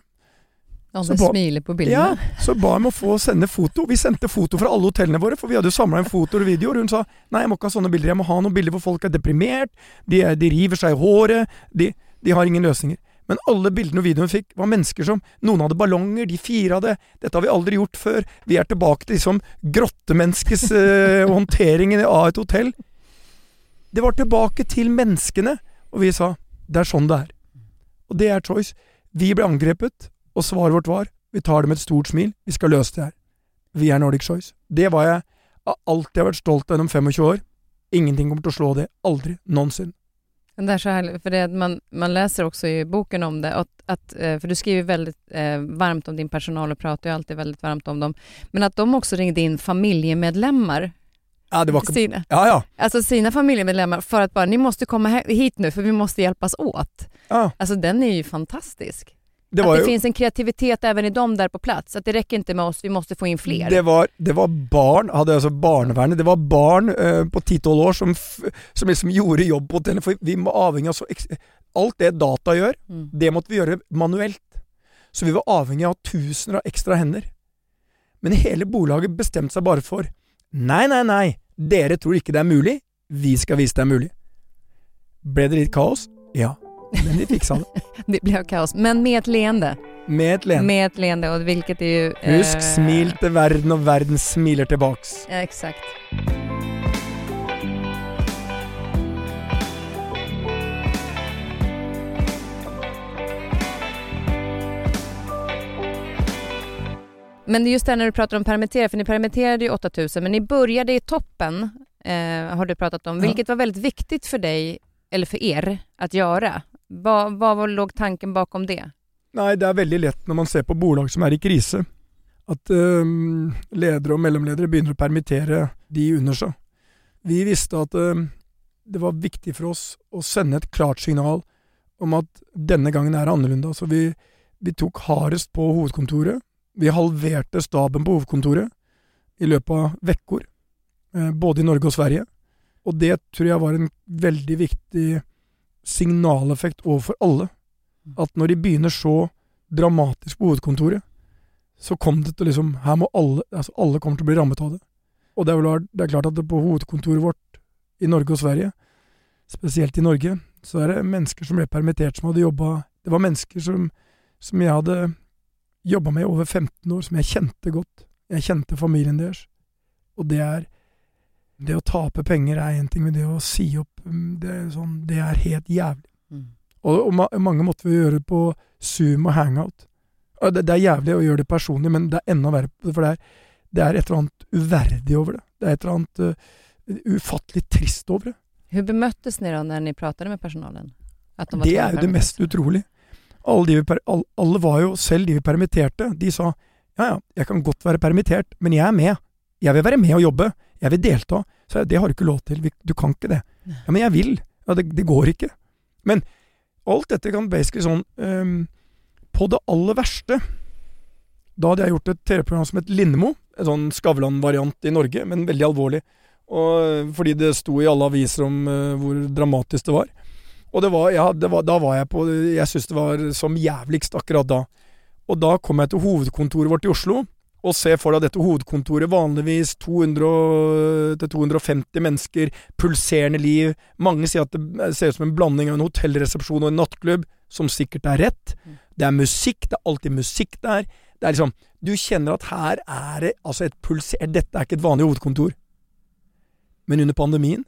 Alle smiler på bildene. Ja, så ba jeg om å få sende foto. Vi sendte foto fra alle hotellene våre, for vi hadde jo samla inn fotoer og videoer. Hun sa nei, jeg må ikke ha sånne bilder, jeg må ha noen bilder hvor folk er deprimert, de, de river seg i håret, de, de, har ingen løsninger. Men alle bildene og videoene vi fikk, var mennesker som Noen hadde ballonger, de fira det. Dette har vi aldri gjort før. Vi er tilbake til liksom grottemenneskes uh, håndtering av et hotell. Det var tilbake til menneskene, og vi sa det er sånn det er. Og det er choice. Vi ble angrepet, og svaret vårt var vi tar det med et stort smil, vi skal løse det her. Vi er Nordic Choice. Det var jeg av alt jeg har vært stolt av gjennom 25 år. Ingenting kommer til å slå det. Aldri. Noensinne. Det er så herlig, for det, man, man leser også i boken om det, at, at, eh, for du skriver veldig eh, varmt om din personal og prater jo alltid veldig varmt om dem, men at de også ringde inn familiemedlemmer ja, det var. Sina, ja, ja. Alltså sina familjemedlemmar för att bara, ni måste komma hit nu för vi måste hjälpas åt. Ja. Alltså den är ju fantastisk. Det att det ju... finns en kreativitet även i dem där på plats. Att det räcker inte med oss, vi måste få in fler. Det var, det var barn, hadde altså barnevernet, det var barn eh, på 10-12 år som, som liksom gjorde jobb på hotellet. For vi var avhengig av så Alt det data gjør, mm. det måtte vi gjøre manuelt. Så vi var avhengig av tusener av ekstra hender. Men hele bolaget bestemte seg bare for Nei, nei, nei, dere tror ikke det er mulig, vi skal vise det er mulig. Ble det litt kaos? Ja. Men de fiksa det. det ble kaos, men med et leende. Med et leende. Med et leende, og hvilket er jo Husk, eh... smil til verden, og verden smiler tilbaks. Ja, Eksakt. Men just det när du pratar om permittera, för ni permitterade ju 8000, men ni började i toppen, eh, har du pratat om, vilket var väldigt viktigt för dig, eller för er, att göra. Hva, hva låg tanken bakom det? Nei, det er veldig lett når man ser på bolag som er i krise, at um, ledere og mellomledere begynner å permittere de under seg. Vi visste at um, det var viktig for oss å sende et klart signal om at denne gangen er annorlunda. annerledes. Så vi, vi tok hardest på hovedkontoret. Vi halverte staben på hovedkontoret i løpet av uker, eh, både i Norge og Sverige. Og det tror jeg var en veldig viktig signaleffekt overfor alle. At når de begynner så dramatisk på hovedkontoret, så kom det til liksom Her må alle altså Alle kommer til å bli rammet av det. Og det er, vel, det er klart at det på hovedkontoret vårt i Norge og Sverige, spesielt i Norge, så er det mennesker som ble permittert, som hadde jobba Det var mennesker som, som jeg hadde jobba med i over 15 år, som jeg kjente godt. Jeg kjente familien deres. Og det er Det å tape penger er én ting, men det å si opp mm, Det er, sånn, det er helt jævlig. Mm. Og, og ma mange måtte vi gjøre det på Zoom og Hangout. Og det, det, er jævlig å gjøre det personlig, men det er enda verre, for det er, det er et eller annet uverdig over det. Det er et eller annet uh, ufattelig trist over det. Hvordan bemøttes dere når dere pratet med personalen? det er jo det mest utrolige. Alle, de, alle, var jo, selv de vi permitterte, de sa ja ja, jeg kan godt være permittert, men jeg er med. Jeg vil være med og jobbe. Jeg vil delta. Så jeg, det har du ikke lov til. Du kan ikke det. Ja, men jeg vil. Ja, det, det går ikke. Men alt dette kan basically sånn um, På det aller verste Da hadde jeg gjort et TV-program som het Lindemo. En sånn Skavlan-variant i Norge, men veldig alvorlig. Og, fordi det sto i alle aviser om uh, hvor dramatisk det var. Og det var, ja, var, da var jeg på Jeg syntes det var som jævligst akkurat da. Og da kom jeg til hovedkontoret vårt i Oslo, og ser for deg dette hovedkontoret, vanligvis 200-250 mennesker, pulserende liv. Mange sier at det ser ut som en blanding av en hotellresepsjon og en nattklubb, som sikkert er rett. Mm. Det er musikk, det er alltid musikk der. Det er liksom Du kjenner at her er det altså et pulser... Dette er ikke et vanlig hovedkontor. Men under pandemien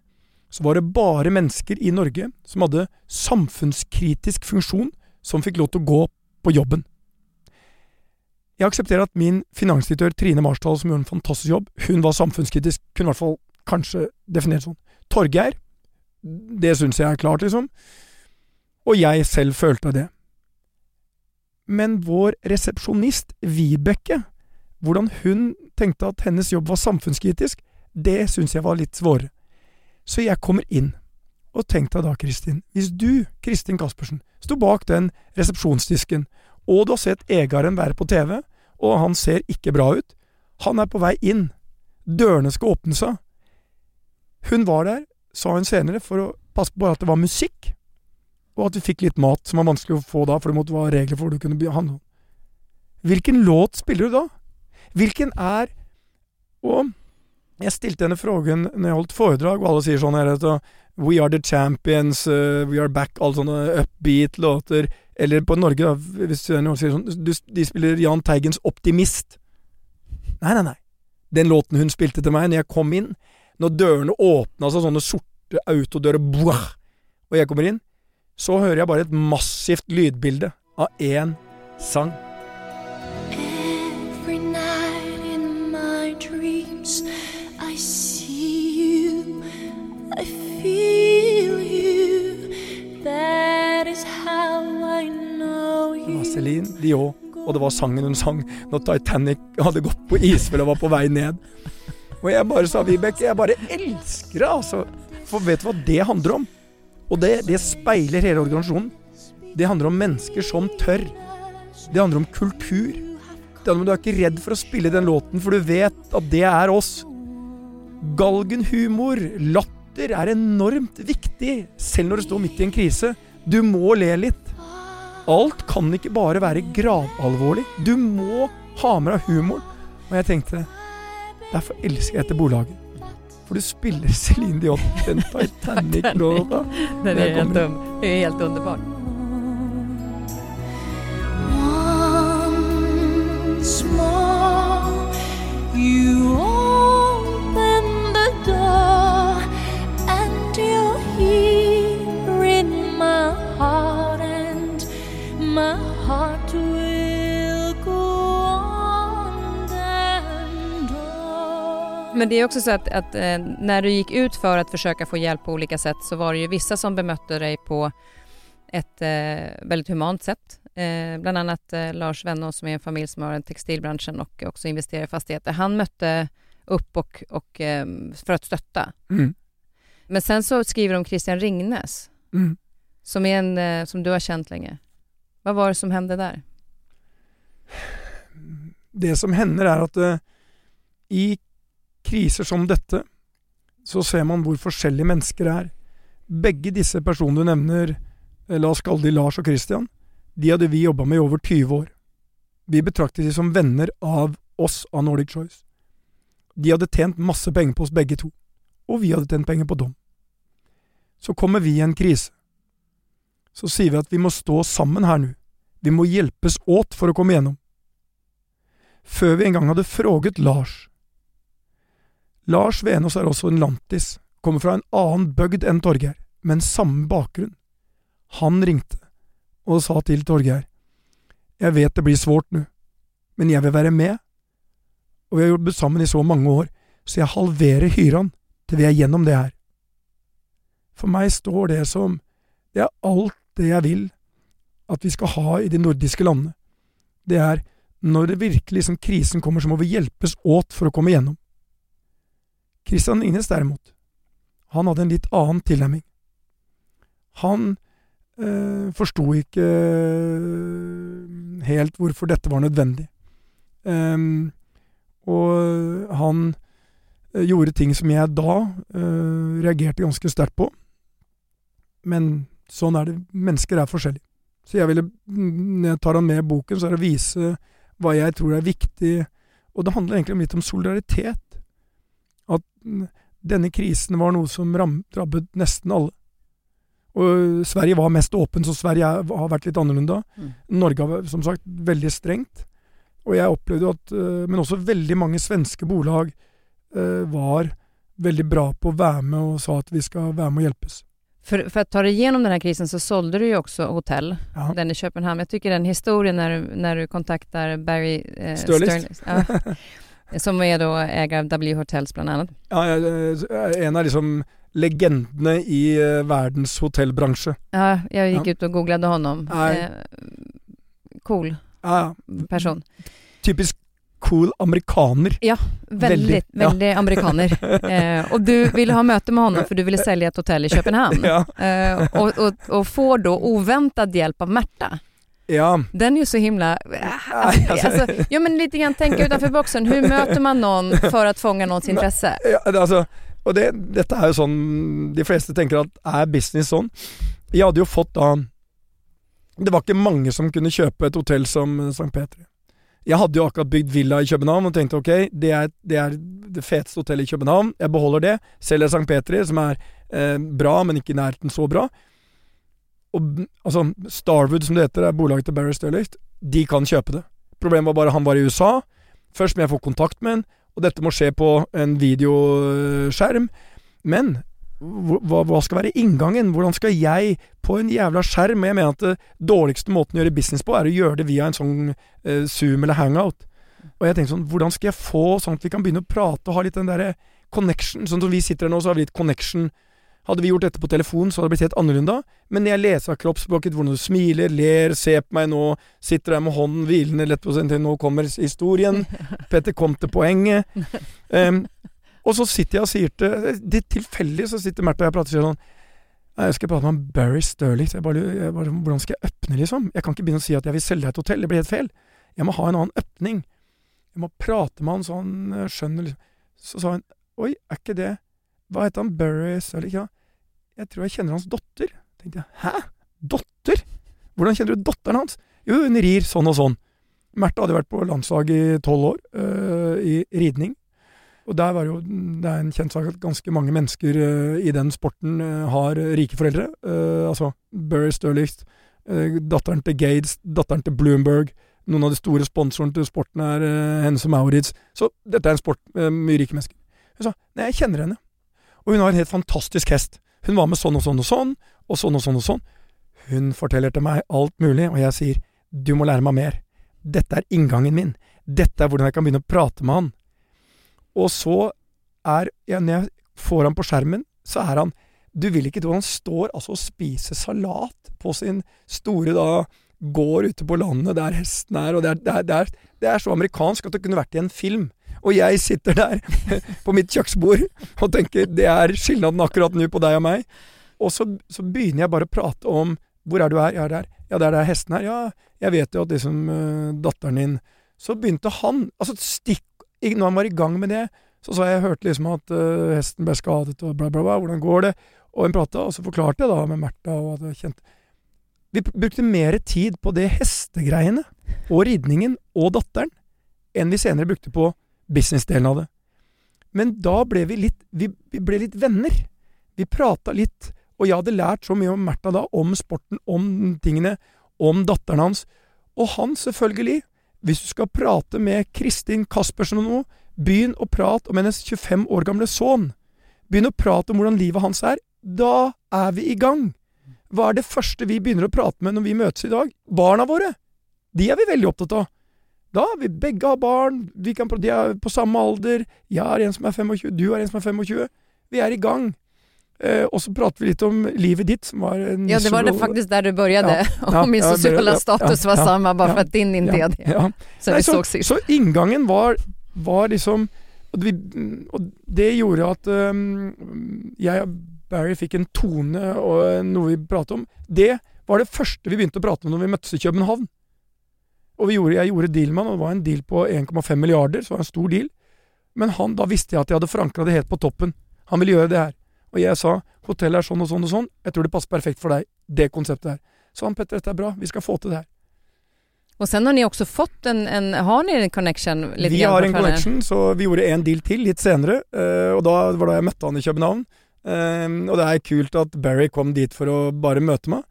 så var det bare mennesker i Norge som hadde samfunnskritisk funksjon, som fikk lov til å gå på jobben. Jeg aksepterer at min finansdirektør Trine Marsdal, som gjorde en fantastisk jobb, hun var samfunnskritisk, kunne i hvert fall kanskje definert sånn. Torgeir, det syns jeg er klart, liksom. Og jeg selv følte det. Men vår resepsjonist, Vibeke, hvordan hun tenkte at hennes jobb var samfunnskritisk, det syns jeg var litt svårere. Så jeg kommer inn. Og tenk deg da, Kristin, hvis du, Kristin Caspersen, sto bak den resepsjonsdisken og du har sett Egaren være på TV, og han ser ikke bra ut. Han er på vei inn. Dørene skal åpne seg. Hun var der, sa hun senere, for å passe på at det var musikk, og at vi fikk litt mat, som var vanskelig å få da, for det måtte være regler for hvor du kunne bli handlet. Hvilken låt spiller du da? Hvilken er Og jeg stilte henne frågen når jeg holdt foredrag, og alle sier sånn her We are the champions, uh, we are back, alle sånne upbeat-låter. Eller på Norge, da, hvis noen sier sånn du, De spiller Jahn Teigens 'Optimist'. Nei, nei, nei. Den låten hun spilte til meg når jeg kom inn, når dørene åpna seg, sånne sorte autodører, boah, og jeg kommer inn, så hører jeg bare et massivt lydbilde av én sang. Céline Dion, og det var sangen hun sang når Titanic hadde gått på isfjell og var på vei ned. Og jeg bare sa, Vibeke, jeg bare elsker det, altså. For vet du hva det handler om? Og det, det speiler hele organisasjonen. Det handler om mennesker som tør. Det handler om kultur. Det handler om Du er ikke redd for å spille den låten, for du vet at det er oss. Galgenhumor, latter, er enormt viktig, selv når du står midt i en krise. Du må le litt. Alt kan ikke bare være gravalvorlig. Du må ha med deg humoren. Og jeg tenkte Derfor elsker jeg dette bolaget. For du spiller Céline Dion, den Titanic-låta. den er helt, helt underbar. Once more, you open Men det är också så att, att eh, när du gikk ut for å forsøke försöka få hjelp på olika sätt så var det ju vissa som bemøtte deg på et eh, veldig humant sätt. Eh, bland annat eh, Lars Vennås som er en familj som har en textilbranschen og også investerer i fastigheter. Han møtte opp och, och eh, för att stötta. Mm. Men sen så skriver de om Christian Ringnes mm. som, är en, eh, som du har kjent lenge. Hva var det som hendte der? Det som hender er at uh, i kriser som dette, så ser man hvor forskjellige mennesker er. Begge disse personene du nevner, eh, la oss kalle de Lars og Christian, de hadde vi jobba med i over 20 år. Vi betraktet de som venner av oss av Nordic Choice. De hadde tjent masse penger på oss begge to, og vi hadde tjent penger på dem. Så kommer vi i en krise. Så sier vi at vi må stå sammen her nå. Vi må hjelpes åt for å komme igjennom. Før vi en gang hadde fråget Lars. Lars Venås er også en lantis, kommer fra en annen bygd enn Torgeir, men samme bakgrunn. Han ringte og sa til Torgeir, jeg vet det blir svårt nå, men jeg vil være med, og vi har jobbet sammen i så mange år, så jeg halverer hyran til vi er gjennom det her. For meg står det som det er alt det jeg vil at vi skal ha i de nordiske landene. Det er når det virkelig som krisen kommer, så må vi hjelpes åt for å komme igjennom. Kristian Ingnes derimot, han hadde en litt annen tilnærming. Han eh, forsto ikke eh, helt hvorfor dette var nødvendig. Eh, og han eh, gjorde ting som jeg da eh, reagerte ganske sterkt på. Men sånn er det. Mennesker er forskjellige. Så jeg ville, når jeg tar han med i boken, så er det å vise hva jeg tror er viktig. Og det handler egentlig litt om solidaritet. At denne krisen var noe som rammet nesten alle. Og Sverige var mest åpen, så Sverige har vært litt annerledes. Mm. Norge har som sagt veldig strengt. Og jeg opplevde at eh, Men også veldig mange svenske bolag eh, var veldig bra på å være med og sa at vi skal være med og hjelpes. For, for, att ta dig igenom den här krisen så sålde du ju också hotell, ja. den i Köpenhamn. Jag tycker den historien när, när du kontaktar Barry eh, Sturlist, ja, som er da eier av W Hotels blant annet. Ja, en av liksom legendene i verdens hotellbransje. Ja, jeg gikk ja. ut og googlade honom. Eh, cool person. Typisk cool amerikaner. Ja, veldig, veldig ja. amerikaner. Eh, og du ville ha møte med honom for du ville selge et hotell i København. Ja. Eh, og, og, og, får da uventet hjelp av Märta. Ja. Den är ju så himla... Alltså, alltså, ja men lite grann tänka utanför boxen. Hur möter man någon för att fånga någons intresse? Ja, altså, og det, dette er jo sånn de fleste tenker at er business sånn. Jeg hadde jo fått da Det var ikke mange som kunne kjøpe et hotell som St. Petri. Jeg hadde jo akkurat bygd villa i København og tenkte ok, det er det, er det feteste hotellet i København. Jeg beholder det. Selger St. Petri, som er eh, bra, men ikke i nærheten så bra. Og altså, Starwood, som det heter, er bolaget til Barry Sturlicht. De kan kjøpe det. Problemet var bare han var i USA. Først må jeg få kontakt med han, og dette må skje på en videoskjerm. Men hva, hva, skal være inngangen? Hvordan skal jeg på en jævla skjerm Jeg mener at det dårligste måten å gjøre business på, er å gjøre det via en sånn eh, Zoom eller Hangout. Og jeg tenkte sånn, hvordan skal jeg få sånn at vi kan begynne å prate og ha litt den derre connection? Sånn som vi sitter her nå, så har vi litt connection. Hadde vi gjort dette på telefon, så hadde det blitt helt annerledes. Men når jeg leser av kroppsspråket, hvordan du smiler, ler, ser på meg nå, sitter der med hånden hvilende lett på til Nå kommer historien. Petter kom til poenget. Um, Og så sitter jeg og sier til Det tilfeldig så sitter Märtha og jeg prater og sier sånn jeg skal prate med han Barry Sterling, Jeg bare, jeg bare, hvordan skal jeg åpne, liksom? Jeg kan ikke begynne å si at jeg vil selge deg et hotell. Det blir helt feil. Jeg må ha en annen åpning. Jeg må prate med han så han eh, skjønner liksom. Så sa han Oi, er ikke det Hva heter han? Burrys, eller ikke. Jeg tror jeg kjenner hans datter. tenkte jeg. Hæ? Dotter? Hvordan kjenner du datteren hans? Jo, hun rir sånn og sånn. Märtha hadde vært på landslaget i tolv år, øh, i ridning. Og der var jo, Det er en kjent sak at ganske mange mennesker øh, i den sporten øh, har rike foreldre. Altså Burry Sturlicht, datteren til Gades, datteren til Bloomberg. Noen av de store sponsorene til sporten er Hennes og Maurits. Så dette er en sport med mye rike mennesker. Hun sa nei, jeg kjenner henne. Og hun har en helt fantastisk hest. Hun var med sånn og sånn og sånn, og sånn og sånn og sånn. Hun forteller til meg alt mulig, og jeg sier du må lære meg mer. Dette er inngangen min. Dette er hvordan jeg kan begynne å prate med han. Og så er ja, Når jeg får han på skjermen, så er han Du vil ikke tro han står altså og spiser salat på sin store da gård ute på landet der hesten er, og det er, det, er, det, er, det er, så amerikansk at det kunne vært i en film. Og jeg sitter der på mitt kjøkkenbord og tenker det er skilnaden akkurat nå på deg og meg. Og så, så, begynner jeg bare å prate om hvor er du her? Ja, der. Ja, det er der hesten er. Ja, jeg vet jo at liksom uh, datteren din Så begynte han Altså, stikk når han var i gang med det, så sa jeg jeg hørte liksom at uh, hesten ble skadet og bla, bla, bla. Hvordan går det? Og hun prata, og så forklarte jeg da med Märtha og at jeg kjente Vi brukte mer tid på det hestegreiene. og ridningen og datteren enn vi senere brukte på businessdelen av det. Men da ble vi litt Vi, vi ble litt venner. Vi prata litt, og jeg hadde lært så mye om Märtha da, om sporten, om tingene, om datteren hans. Og han, selvfølgelig. Hvis du skal prate med Kristin Kaspersen om noe, begynn å prate om hennes 25 år gamle sønn. Begynn å prate om hvordan livet hans er. Da er vi i gang. Hva er det første vi begynner å prate med når vi møtes i dag? Barna våre. De er vi veldig opptatt av. Da vi begge har barn, vi kan, de er på samme alder, jeg har en som er 25, du har en som er 25. Vi er i gang. Eh, og så prater vi litt om livet ditt, som var en Ja, det var det faktisk der du begynte. Ja, ja, min sosiale status var samme, bare for at din ikke er det. Så Nei, så, så så inngangen var, var liksom og, vi, og det gjorde at um, jeg og Barry fikk en tone og noe vi pratet om. Det var det første vi begynte å prate om når vi møttes i København. Og vi gjorde, jeg gjorde deal med han, og det var en deal på 1,5 milliarder, så det var en stor deal. Men han, da visste jeg at jeg hadde forankra det helt på toppen. Han ville gjøre det her. Og jeg sa hotellet er sånn og sånn og sånn, jeg tror det passer perfekt for deg, det konseptet her. Så han Petter, dette er bra, vi skal få til det her. Og sen har ni også fått en, en har ni en connection? Vi har en connection, så vi gjorde en deal til litt senere. eh, og da var da jeg møtte han i København. Eh, og det er kult at Barry kom dit for å bare møte meg.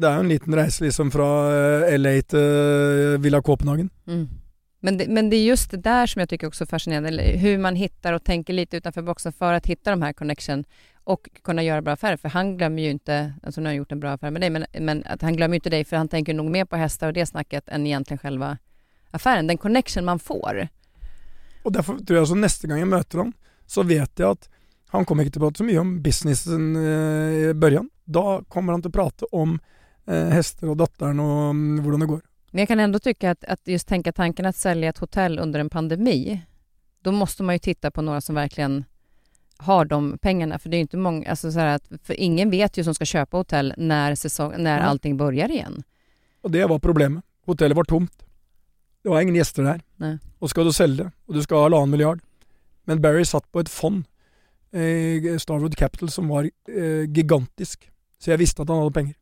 Det er jo en liten reise liksom fra eh, LA til eh, Villa Copenhagen. Mm. Men, det, men det är just det där som jag tycker också är fascinerande, hur man hittar och tänker lite utanför boxen för att hitta de här connection och kunna göra bra affärer. För han glömmer ju inte, alltså nu har han gjort en bra affär med dig, men, men att han glömmer inte dig för han tänker nog mer på hästar och det snacket än egentligen själva affären. Den connection man får. Og derfor tror jeg også neste gang jeg møter ham så vet jeg at han kommer ikke til å prate så mye om businessen eh, i børjan. Da kommer han til å prate om eh, hester og datteren og mm, hvordan det går. Men jag kan ändå tycka att, att just tänka tanken att sälja ett hotell under en pandemi, då måste man ju titta på några som verkligen har de pengarna. För det är jo inte många, alltså så att, för ingen vet ju som ska köpa hotell när, säsong, när Ja. allting börjar igen. Og det var problemet. Hotellet var tomt. Det var ingen gjester der. Nei. Og skal du selge, og du skal ha halvannen milliard. Men Barry satt på et fond, eh, Starwood Capital, som var eh, gigantisk. Så jeg visste at han hadde penger.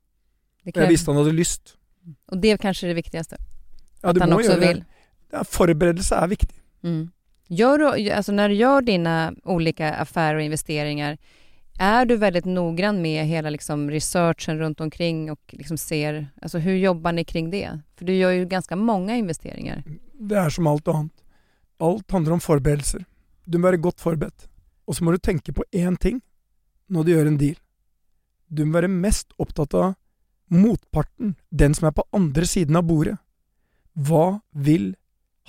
Det jeg visste han hadde lyst. Og det er kanskje det viktigste? Ja, at han også gjøre vil? Ja, forberedelse er viktig. Mm. Gör du, alltså när du gjør dine olika affärer og investeringer, er du veldig noggrann med hele liksom researchen rundt omkring och liksom ser, alltså hur jobbar ni kring det? For du gjør jo ganske mange investeringer. Det er som alt annet. Alt handler om forberedelser. Du må være godt forberedt. Og så må du tenke på én ting når du gjør en deal. Du må være mest opptatt av motparten, den som er på andre siden av bordet. Hva vil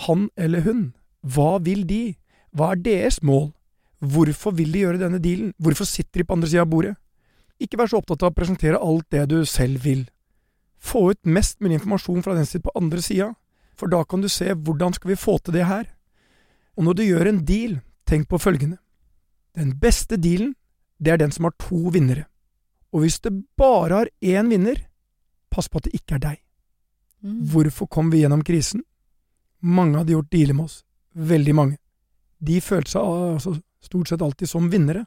han eller hun? Hva vil de? Hva er deres mål? Hvorfor vil de gjøre denne dealen? Hvorfor sitter de på andre sida av bordet? Ikke vær så opptatt av å presentere alt det du selv vil. Få ut mest mulig informasjon fra den som på andre sida, for da kan du se hvordan skal vi få til det her. Og når du gjør en deal, tenk på følgende. Den beste dealen, det er den som har to vinnere. Og hvis det bare har én vinner, pass på at det ikke er deg. Mm. Hvorfor kom vi gjennom krisen? Mange hadde gjort dealer med oss. Veldig mange. De følte seg altså, stort sett alltid som vinnere.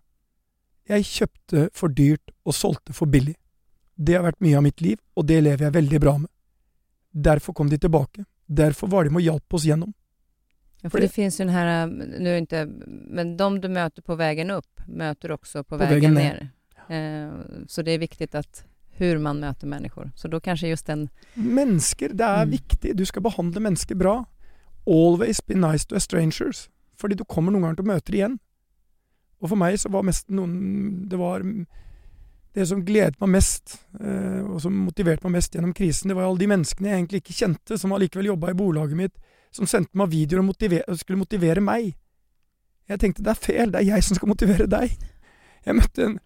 Jeg kjøpte for dyrt og solgte for billig. Det har vært mye av mitt liv, og det lever jeg veldig bra med. Derfor kom de tilbake. Derfor var de med og hjalp oss gjennom. Ja, För för det- det finns ju den här, nu är inte, men de du møter på veien opp, møter også också på, På vägen, ned. Ja. Eh, så det er viktig att hur man møter mennesker. Så da kanskje just den, Mennesker, det er Mm. viktig. Du skal behandle mennesker bra. Always be nice to strangers. Fordi du kommer noen ganger til å møte dem igjen. Og for meg så var mest noen Det var det som gledet meg mest, eh, og som motiverte meg mest gjennom krisen, det var alle de menneskene jeg egentlig ikke kjente, som allikevel jobba i bolaget mitt, som sendte meg videoer og motiver og skulle motivere meg. Jeg tenkte det er feil, det er jeg som skal motivere deg. Jeg møtte en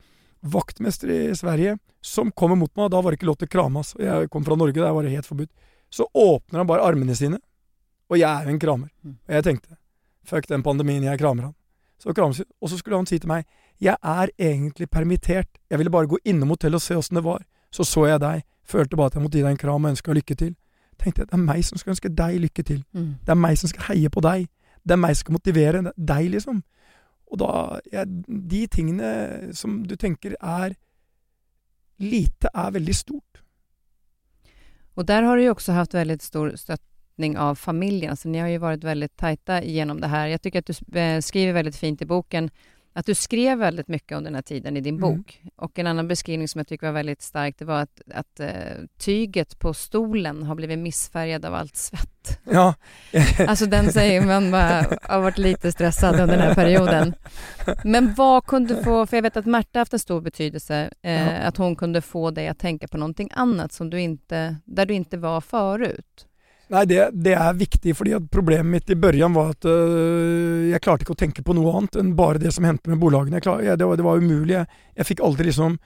vaktmester i Sverige som kommer mot meg, og da var det ikke lov til å krames. Og jeg kom fra Norge, der var det helt forbudt. Så åpner han bare armene sine, og jeg er jo en kramer. Mm. Og jeg tenkte fuck den pandemien, jeg kramer han. Så krames vi, og så skulle han si til meg jeg er egentlig permittert, jeg ville bare gå innom hotellet og se åssen det var. Så så jeg deg, følte bare at jeg måtte gi deg en kram og ønske deg lykke til. Tenkte jeg, det er meg som skal ønske deg lykke til. mm. Det er meg som skal heie på deg. Det er meg som skal motivere er deg, liksom. Og da ja, De tingene som du tenker er lite, er veldig stort. Og der har du jo også hatt veldig stor støtning av familien, så ni har jo vært veldig tajta gjennom det her. Jeg syns at du eh, skriver veldig fint i boken att du skrev väldigt mycket under den här tiden i din Mm. bok. Och en annan beskrivning som jag tycker var väldigt stark, det var att, att uh, tyget på stolen har blivit missfärgad av allt svett. Ja, Alltså den säger man bara har varit lite stressad under den här perioden. Men vad kunde få, för jag vet att Märta haft en stor betydelse, uh, Ja. att hon kunde få dig att tänka på någonting annat som du inte, där du inte var förut. Nei, det, det er viktig, fordi problemet mitt i børjan var at øh, jeg klarte ikke å tenke på noe annet enn bare det som hendte med bolagene. Klar, jeg, det, var, det var umulig. Jeg, jeg fikk aldri liksom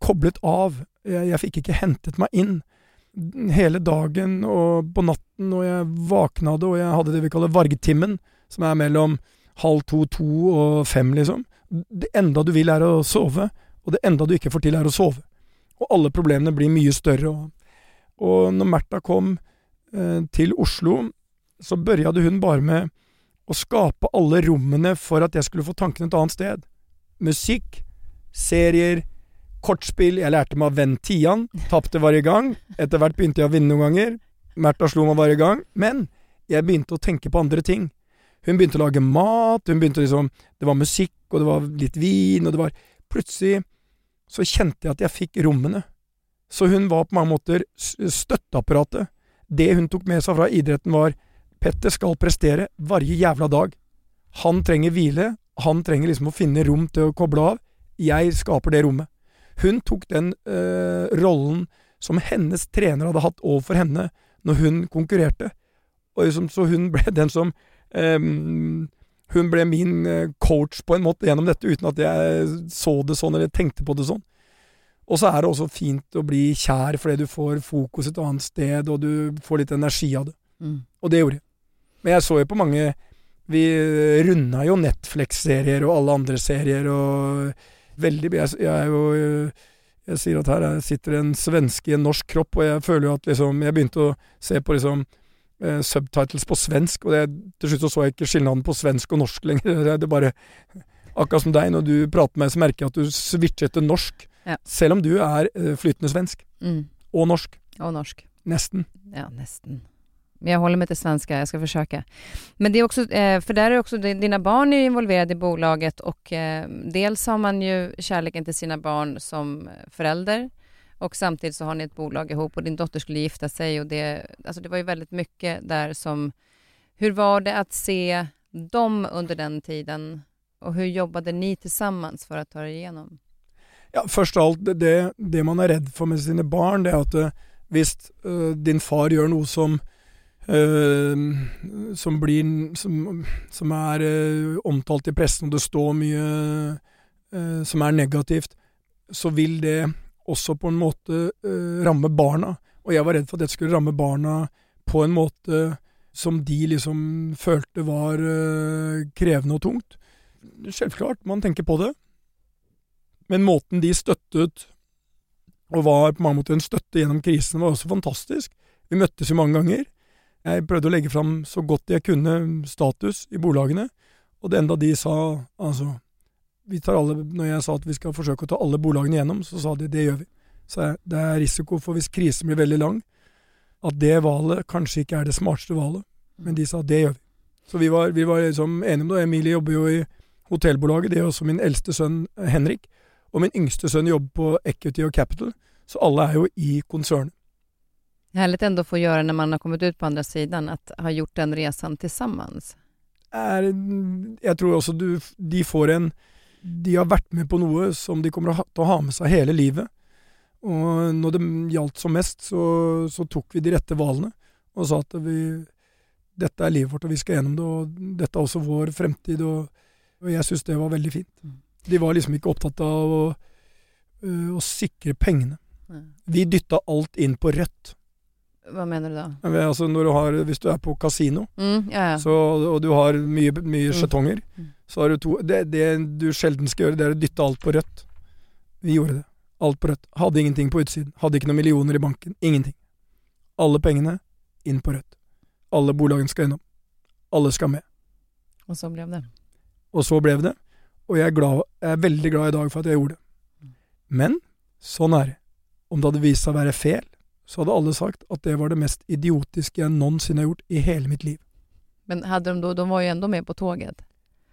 koblet av. Jeg, jeg fikk ikke hentet meg inn. Hele dagen og på natten, og jeg våknade, og jeg hadde det vi kaller vargtimmen, som er mellom halv to, to og fem, liksom. Det enda du vil er å sove, og det enda du ikke får til er å sove. Og alle problemene blir mye større. Og, og når Märtha kom til Oslo, så børjade hun bare med å skape alle rommene for at jeg skulle få tankene et annet sted. Musikk, serier, kortspill. Jeg lærte meg venn Tian. Tapte hver gang. Etter hvert begynte jeg å vinne noen ganger. Märtha slo meg hver gang. Men jeg begynte å tenke på andre ting. Hun begynte å lage mat, hun begynte liksom Det var musikk, og det var litt vin, og det var Plutselig så kjente jeg at jeg fikk rommene. Så hun var på mange måter støtteapparatet. Det hun tok med seg fra idretten var Petter skal prestere hver jævla dag. Han trenger hvile, han trenger liksom å finne rom til å koble av. Jeg skaper det rommet. Hun tok den øh, rollen som hennes trener hadde hatt overfor henne når hun konkurrerte. Liksom, så hun ble den som øh, Hun ble min eh, coach på en måte gjennom dette, uten at jeg så det sånn eller tenkte på det sånn. Og så er det også fint å bli kjær fordi du får fokus et annet sted, og du får litt energi av det. Og det gjorde jeg. Men jeg så jo på mange Vi runda jo Netflix-serier og alle andre serier og veldig Jeg, jeg er jo Jeg sier at her er- sitter en svenske i en norsk kropp, og jeg føler jo at liksom Jeg begynte å se på liksom eh, subtitles på svensk, og det, til slutt så så jeg ikke skillnaden på svensk og norsk lenger. Det, det bare Akkurat som deg, når du prater med meg, så merker jeg at du switcher til norsk. Ja. Selv om du er eh, flytende svensk. Mm. Og norsk. Og norsk. Nesten. Ja, nesten. Men jeg holder mig til svenska, jeg skal forsøke. Men det er også, eh, der er är også di- dina barn er involvert involverade i bolaget og eh, dels har man jo kjærligheten til sine barn som forelder, og samtidig så har ni et bolag ihop og din dotter skulle gifte seg, og det, altså det var jo veldig mye der som, hur var det å se dem under den tiden och hur jobbade ni tillsammans för att ta er igenom? Ja, først av alt, det, det, det man er redd for med sine barn, det er at eh, hvis eh, din far gjør noe som eh, som blir som, som er eh, omtalt i pressen, og det står mye som er negativt, så vil det også på en måte ramme barna. Og jeg var redd for at dette skulle ramme barna på en måte som de liksom følte var krevende og tungt. Selvklart, man tenker på det. Men måten de støttet, og var på mange måter en støtte gjennom krisen, var også fantastisk. Vi møttes jo mange ganger. Jeg prøvde å legge fram så godt jeg kunne status i bolagene, og det enda de sa altså vi tar alle, Når jeg sa at vi skal forsøke å ta alle bolagene gjennom, så sa de det gjør vi. Så det er risiko for hvis krisen blir veldig lang, at det valget kanskje ikke er det smarteste valget, men de sa det gjør vi. Så vi var, vi var liksom enige om det. Emilie jobber jo i hotellbolaget, det er også min eldste sønn Henrik. Og min yngste sønn jobber på Equity og Capital, så alle er jo i konsernet. Härligt ändå att få gjøre når man har kommet ut på andre sidan, att ha gjort den resan tillsammans. Er, jeg tror også du, de får en De har vært med på noe som de kommer til å ha med seg hele livet. Og når det gjaldt som mest, så, så tok vi de rette valene og sa at vi dette er livet vårt, og vi skal gjennom det, og dette er også vår fremtid. Og, og jeg syns det var veldig fint. De var liksom ikke opptatt av å, øh, å sikre pengene. Vi dytta alt inn på rødt. Hva mener du da? Altså du har, hvis du er på kasino, Mm, ja, ja. så, og du har mye, mye Mm. skjetonger, Mm. så har du to det, det du sjelden skal gjøre, det er å dytte alt på rødt. Vi gjorde det. Alt på rødt. Hadde ingenting på utsiden. Hadde ikke noen millioner i banken. Ingenting. Alle pengene inn på rødt. Alle bolagene skal innom. Alle skal med. Og så ble det. Og så ble det. Og jeg er, glad, jeg er veldig glad i dag for at jeg gjorde det. Men sånn er det. Om det hadde vist seg å være feil, så hadde alle sagt at det var det mest idiotiske jeg noensinne har gjort i hele mitt liv. Men hadde de da de var jo enda med på toget?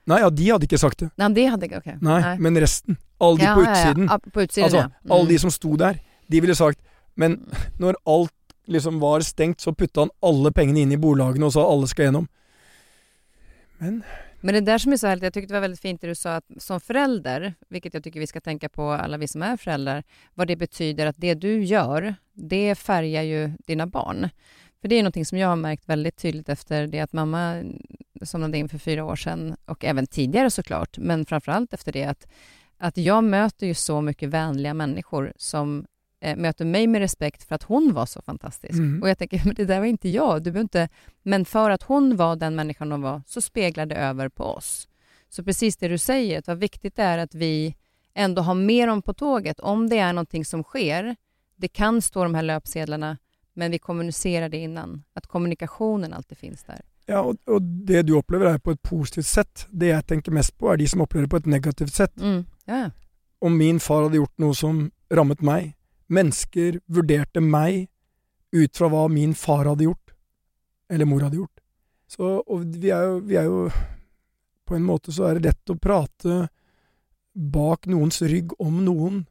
Nei, ja, de hadde ikke sagt det. Nei, de hadde ikke, ok. Nei, men resten. Alle de på utsiden. Ja, ja. På utsiden, Altså, ja. Mm. alle de som sto der, de ville sagt Men når alt liksom var stengt, så putta han alle pengene inn i bolagene og sa alle skal gjennom. Men Men det där som är så härligt, jag tyckte det var väldigt fint det du sa att som förälder, vilket jag tycker vi ska tänka på alla vi som är föräldrar, vad det betyder att det du gör, det färgar ju dina barn. För det är någonting som jag har märkt väldigt tydligt efter det att mamma somnade in för fyra år sedan och även tidigare såklart, men framförallt efter det att, att jag möter ju så mycket vänliga människor som eh, möter mig med respekt för att hon var så fantastisk. Mm. Och jag tänker, men det där var inte jag, du inte... Men för att hon var den människan hon var, så speglade det över på oss. Så precis det du säger, vad viktigt det är att vi ändå har med dem på tåget. Om det är någonting som sker, det kan stå de här löpsedlarna, men vi kommunicerar det innan. Att kommunikationen alltid finns där. Ja, og, og det du opplever er på et positivt sett. Det jeg tenker mest på, er de som opplever det på et negativt sett. Mm. Ja. Om min far hadde gjort noe som rammet meg, mennesker vurderte meg ut fra hva min far hadde gjort, eller mor hadde gjort. Så, og vi er, jo, vi er jo På en måte så er det lett å prate bak noens rygg om noen,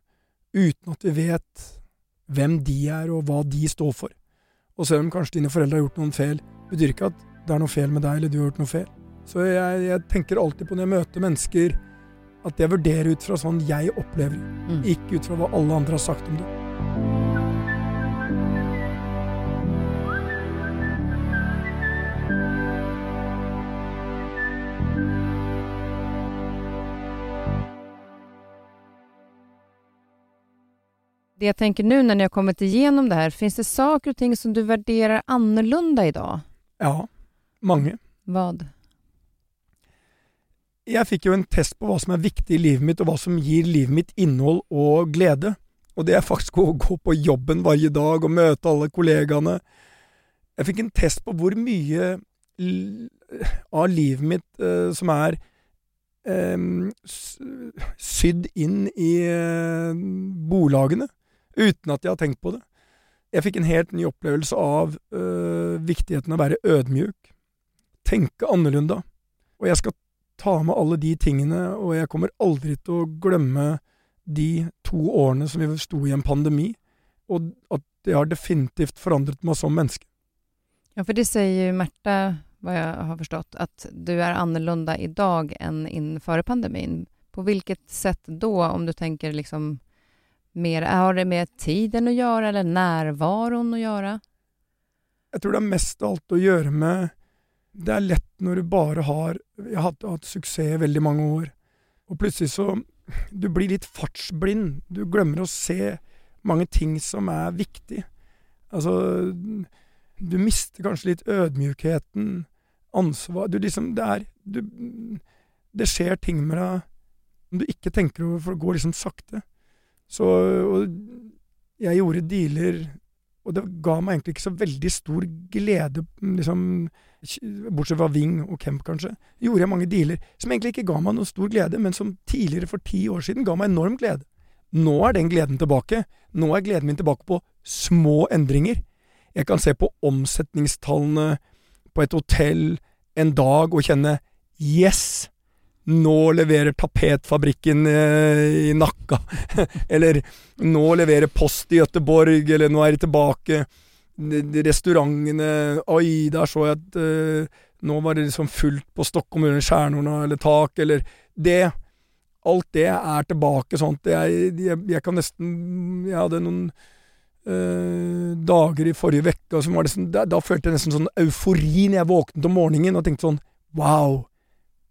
uten at vi vet hvem de er og hva de står for. Og selv om kanskje dine foreldre har gjort noen feil, betyr ikke at det er noe feil med deg, eller du har gjort noe feil. Så jeg, jeg tenker alltid på når jeg møter mennesker, at jeg vurderer ut fra sånn jeg opplever Mm. ikke ut fra hva alle andre har sagt om det. Det jag tänker nu när ni har kommit igenom det här, finns det saker och ting som du värderar annorlunda idag? Ja, mange. Vad? Jeg fikk jo en test på hva som er viktig i livet mitt, og hva som gir livet mitt innhold og glede. Og det er faktisk å gå på jobben hver dag og møte alle kollegaene. Jeg fikk en test på hvor mye av livet mitt eh, som er eh, sydd inn i eh, bolagene, uten at jeg har tenkt på det. Jeg fikk en helt ny opplevelse av øh, viktigheten av å være ødmjuk, tenke annerledes. Og jeg skal ta med alle de tingene, og jeg kommer aldri til å glemme de to årene som vi sto i en pandemi, og at det har definitivt forandret meg som menneske. Ja, for det sier jo Märtha, hva jeg har forstått, at du er annorlunda i dag enn innenfor pandemien. På hvilket sett da, om du tenker liksom mer, har det med tiden å gjøre, eller nærværen å gjøre? Jeg tror det har mest av alt å gjøre med Det er lett når du bare har Jeg har hatt, hatt suksess i veldig mange år, og plutselig så Du blir litt fartsblind. Du glemmer å se mange ting som er viktig. Altså Du mister kanskje litt ødmjukheten, ansvar Du liksom Det er du, Det skjer ting med deg du ikke tenker over, for det går liksom sakte. Så jeg gjorde dealer og det ga meg egentlig ikke så veldig stor glede, liksom, bortsett fra Ving og Kemp, kanskje. Gjorde jeg mange dealer som egentlig ikke ga meg noe stor glede, men som tidligere, for ti år siden, ga meg enorm glede. Nå er den gleden tilbake. Nå er gleden min tilbake på små endringer. Jeg kan se på omsetningstallene på et hotell en dag og kjenne Yes! Nå leverer tapetfabrikken eh, i Nakka. eller nå leverer Post i Gøteborg, eller nå er de tilbake. De, restaurantene Oi, der så jeg at eh, nå var det liksom fullt på Stockholm under stjernene eller tak, eller Det. Alt det er tilbake sånt. Jeg, jeg, jeg kan nesten Jeg hadde noen eh, dager i forrige uke som var nesten da, da følte jeg nesten sånn eufori når jeg våknet om morgenen og tenkte sånn Wow!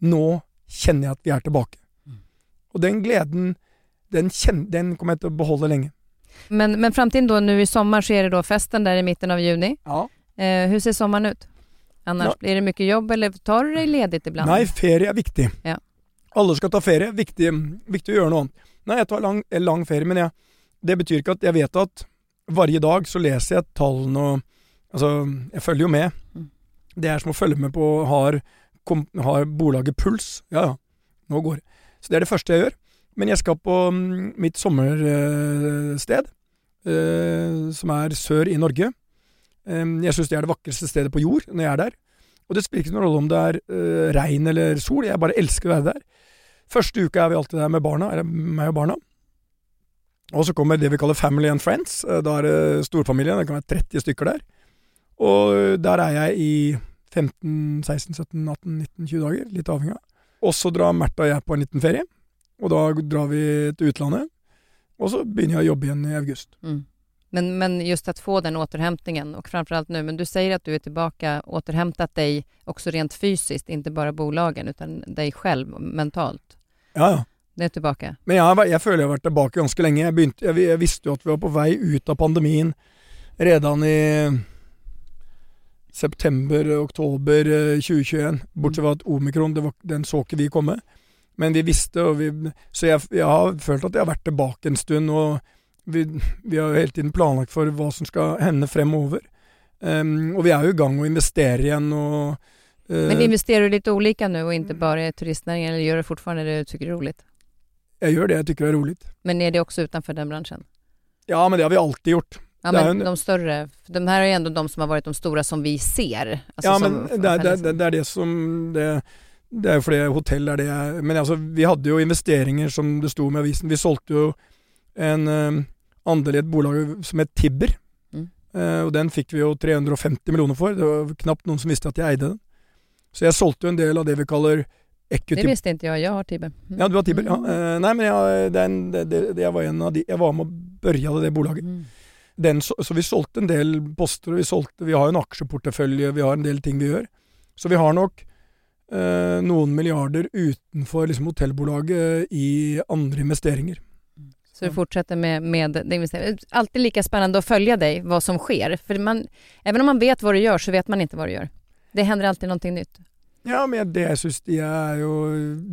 Nå kjenner jeg at vi er tilbake. Og den gleden, den, kjen, den kommer jeg til å beholde lenge. Men, men framtiden nå, nå i sommer, så er det da festen der i mitten av juni. Ja. Eh, hur ser sommeren ut? Annars, Ja. blir det mye jobb eller tar du deg ledig iblant? Nei, ferie er viktig. Ja. Alle skal ta ferie. Viktig, viktig å gjøre noe annet. Nei, jeg tar lang, lang ferie, men jeg, det betyr ikke at jeg vet at hver dag så leser jeg tallene og Altså, jeg følger jo med. Mm. Det er som å følge med på Har, kom, har bolaget puls? Ja ja, nå går det. Så det er det første jeg gjør. Men jeg skal på mm, mitt sommersted. eh, som er sør i Norge. Eh, jeg syns det er det vakreste stedet på jord når jeg er der. Og det spiller ikke noen rolle om det er eh, regn eller sol, jeg bare elsker å være der. Første uka er vi alltid der med barna, eller meg og barna. Og så kommer det vi kaller family and friends. Eh, Da er det storfamilien, det kan være 30 stykker der. Og der er jeg i 15, 16, 17, 18, 19, 20 dager, litt avhengig av. Og så drar Märtha og jeg på en liten ferie, og da drar vi til utlandet. Og så begynner jeg å jobbe igjen i august. Mm. Men, men just å få den återhentingen, og framfor alt nå men du sier at du er tilbake, återhentet deg også rent fysisk, ikke bare bolagen utan deg selv mentalt. Ja, ja. Det er tilbake. Men jeg, jeg føler jeg har vært tilbake ganske lenge. Jeg, begynte, jeg, jeg visste jo at vi var på vei ut av pandemien redan i september-oktober 2021. Bortsett fra at omikron, det var, den så ikke vi komme. Men vi visste, og vi, så jeg, jeg har følt at jeg har vært tilbake en stund. Og vi, vi har jo hele tiden planlagt for hva som skal hende fremover. Um, og vi er jo i gang å investere igjen. og eh, Men investerer du litt olika nå, og ikke bare i turistnæringen eller gjør du fortfarande det du tycker er roligt? Jeg gjør det jeg syns er roligt. Men er det også utenfor den bransjen? Ja, men det har vi alltid gjort. Ja, men en- de större, de här är ju ändå de som har varit de stora som vi ser. Alltså ja, som men det, er- det, det er det som Det, det er flere hotell er det Men altså, vi hadde jo investeringer som det sto med avisen. Vi solgte jo en uh, andel i et bolag som het Tibber. Mm. Uh, og den fikk vi jo 350 millioner for. Det var knapt noen som visste at jeg eide den. Så jeg solgte jo en del av det vi kaller equity Det visste inte jag, jag har Tibber. Mm. Ja, du har Tibber? Ja. Uh, Eh, nei, men jeg, er det, det, jeg var en av de Jeg var med og børja det bolaget. Mm. Den, så, så vi solgte en del poster, og vi, solgte, vi har en aksjeportefølje, vi har en del ting vi gjør. Så vi har nok eh, noen milliarder utenfor liksom, hotellbolaget i andre investeringer. Så du fortsetter med, med det investeringen. Alltid lika spennende å følge deg, hva som sker. For man, även om man vet hva du gjør, så vet man ikke hva du gjør. Det hender alltid noe nytt. Ja, men det jeg syns det er jo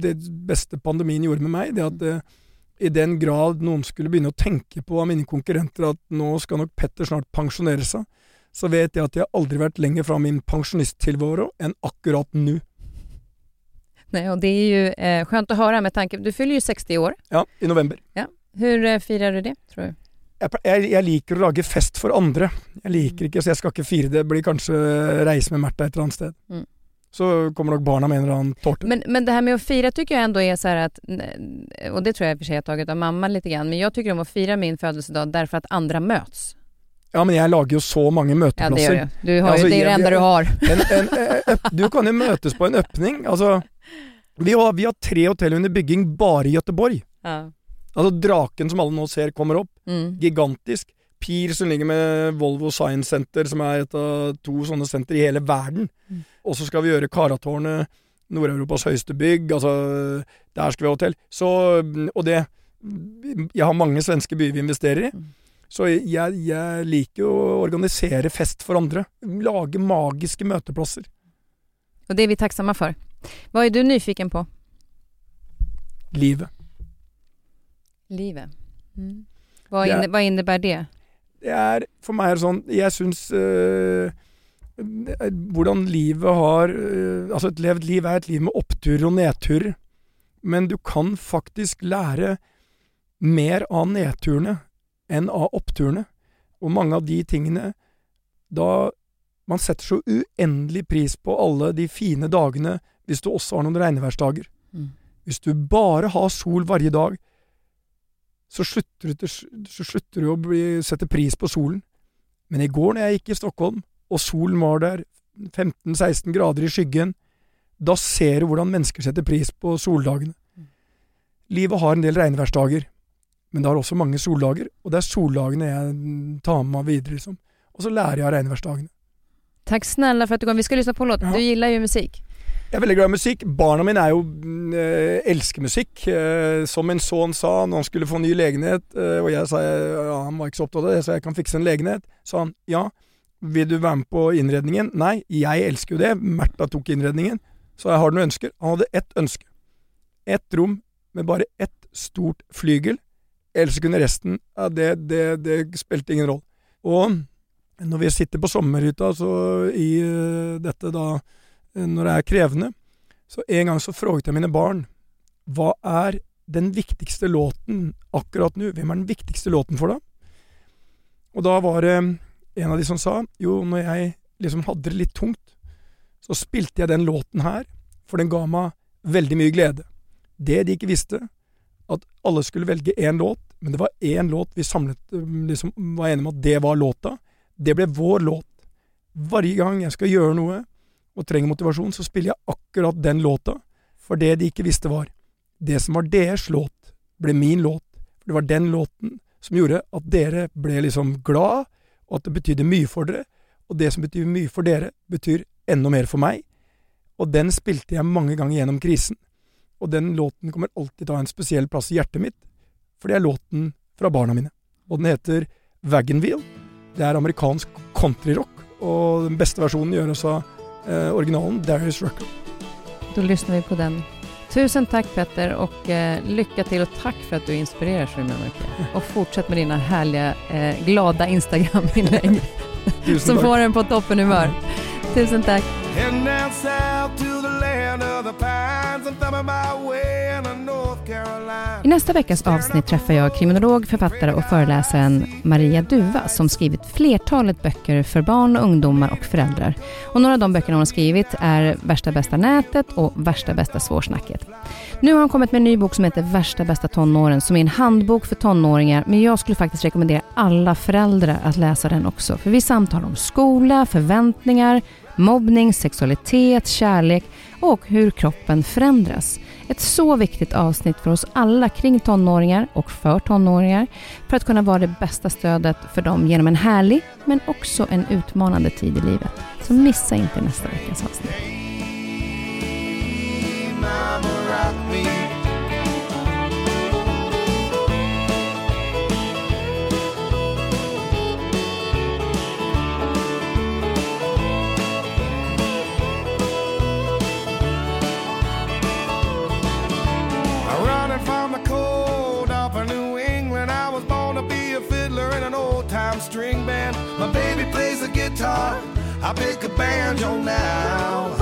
det beste pandemien gjorde med meg, det at eh, i den grad noen skulle begynne å tenke på av mine konkurrenter at nå skal nok Petter snart pensjonere seg, så vet jeg at jeg aldri har vært lenger fra min pensjonisttilvaro enn akkurat nå. Nei, og det er jo eh, skjønt å høre med tanke Du fyller jo 60 år. Ja, i november. Hur eh, feirer du det, tror du? jeg, jeg, jeg liker å lage fest for andre. Jeg liker ikke, så jeg skal ikke fire det. Blir kanskje reise med Märtha et eller annet sted. Mm. Så kommer nok barna med en eller annen tårte. Men, men det här med att fira tycker jag ändå är så att, och det tror jag i och för sig jag tagit av mamma lite grann, men jag tycker om att fira min födelsedag därför att andra möts. ja, men jeg lager jo så mange Ja, det møteplasser. du. du har altså, det er det eneste du har. En, en, en, du kan jo møtes på en åpning. Altså, vi har, vi har tre hotell under bygging bare i Gøteborg. Ja. Altså Draken som alle nå ser kommer opp. Mm. Gigantisk. Pier som ligger med Volvo Science Center, som er et av to sånne senter i hele verden. Mm. Og så skal vi gjøre Karatårnet, Nord-Europas høyeste bygg. Altså, der skal vi ha hotell. Så, og det Jeg har mange svenske byer vi investerer i. Mm. Så jeg, jeg liker å organisere fest for andre. Lage magiske møteplasser. Og det er vi takksomme for. Hva er du nyfiken på? Livet. Livet. Mm. Hva, inne, hva, innebærer det? Det er for meg er det sånn Jeg syns øh, hvordan livet har øh, Altså, et levd liv er et liv med oppturer og nedturer. Men du kan faktisk lære mer av nedturene enn av oppturene. Og mange av de tingene Da Man setter så uendelig pris på alle de fine dagene hvis du også har noen regnværsdager. Mm. Hvis du bare har sol varje dag, så slutter du, så slutter du å bli, sette pris på solen. Men i går når jeg gikk i Stockholm, og solen var der, 15-16 grader i skyggen, da ser du hvordan mennesker setter pris på soldagene. Livet har en del regnværsdager, men det har også mange soldager, og det er soldagene jeg tar med meg videre, liksom. Og så lærer jeg av regnværsdagene. Takk snälla för att du kom. Vi ska lyssna på en låt. Ja. Du gillar ju musik. Jeg er veldig glad i musikk. Barna mine er jo eh, elsker musikk. Eh, som min sønn sa når han skulle få ny legenhet, eh, og jeg sa ja, han var ikke så opptatt av det, så jeg kan fikse en legenhet. Sa han ja, vil du være med på innredningen? Nei, jeg elsker jo det. Märtha tok innredningen. Så jeg har noen ønsker? Han hadde ett ønske. Ett rom med bare ett stort flygel. Ellers kunne resten ja, det, det, det spilte ingen rolle. Og når vi sitter på sommerhytta så i eh, dette da eh, når det er krevende. Så en gang så fråget jeg mine barn hva er den viktigste låten akkurat nå? Hvem er den viktigste låten for deg? Og da var det en av de som sa jo, når jeg liksom hadde det litt tungt, så spilte jeg den låten her, for den ga meg veldig mye glede. Det de ikke visste, at alle skulle velge én låt, men det var én låt vi samlet liksom var enige om at det var låta. Det ble vår låt. Hver gang jeg skal gjøre noe og trenger motivasjon, så spiller jeg akkurat den låta, for det de ikke visste var det som var deres låt, ble min låt. For det var den låten som gjorde at dere ble liksom glad, og at det betydde mye for dere. Og det som betyr mye for dere, betyr enda mer for meg. Og den spilte jeg mange ganger gjennom krisen. Og den låten kommer alltid til å ha en spesiell plass i hjertet mitt, for det er låten fra barna mine. Og den heter Wagonwheel. Det er amerikansk countryrock, og den beste versjonen gjøres av eh, originalen Darius Rucker. Da lyssnar vi på den. Tusen takk, Petter, og eh, lycka til, og takk for at du inspirerer så mycket. Og fortsett med dine herlige, eh, glada Instagram-inlägg som takk. får en på toppenhumør. Tusen takk. I nästa veckas avsnitt träffar jag kriminolog, författare och föreläsaren Maria Duva som skrivit flertalet böcker för barn, ungdomar och föräldrar. Och några av de böckerna hon har skrivit är Värsta bästa nätet och Värsta bästa svårsnacket. Nu har hon kommit med en ny bok som heter Värsta bästa tonåren som är en handbok för tonåringar men jag skulle faktiskt rekommendera alla föräldrar att läsa den också. För vi samtalar om skola, förväntningar, mobbning, sexualitet, kärlek och hur kroppen förändras. Ett så viktigt avsnitt för oss alla kring tonåringar och för tonåringar för att kunna vara det bästa stödet för dem genom en härlig men också en utmanande tid i livet. Så missa inte nästa veckas avsnitt. String band. My baby plays the guitar. I pick a banjo now.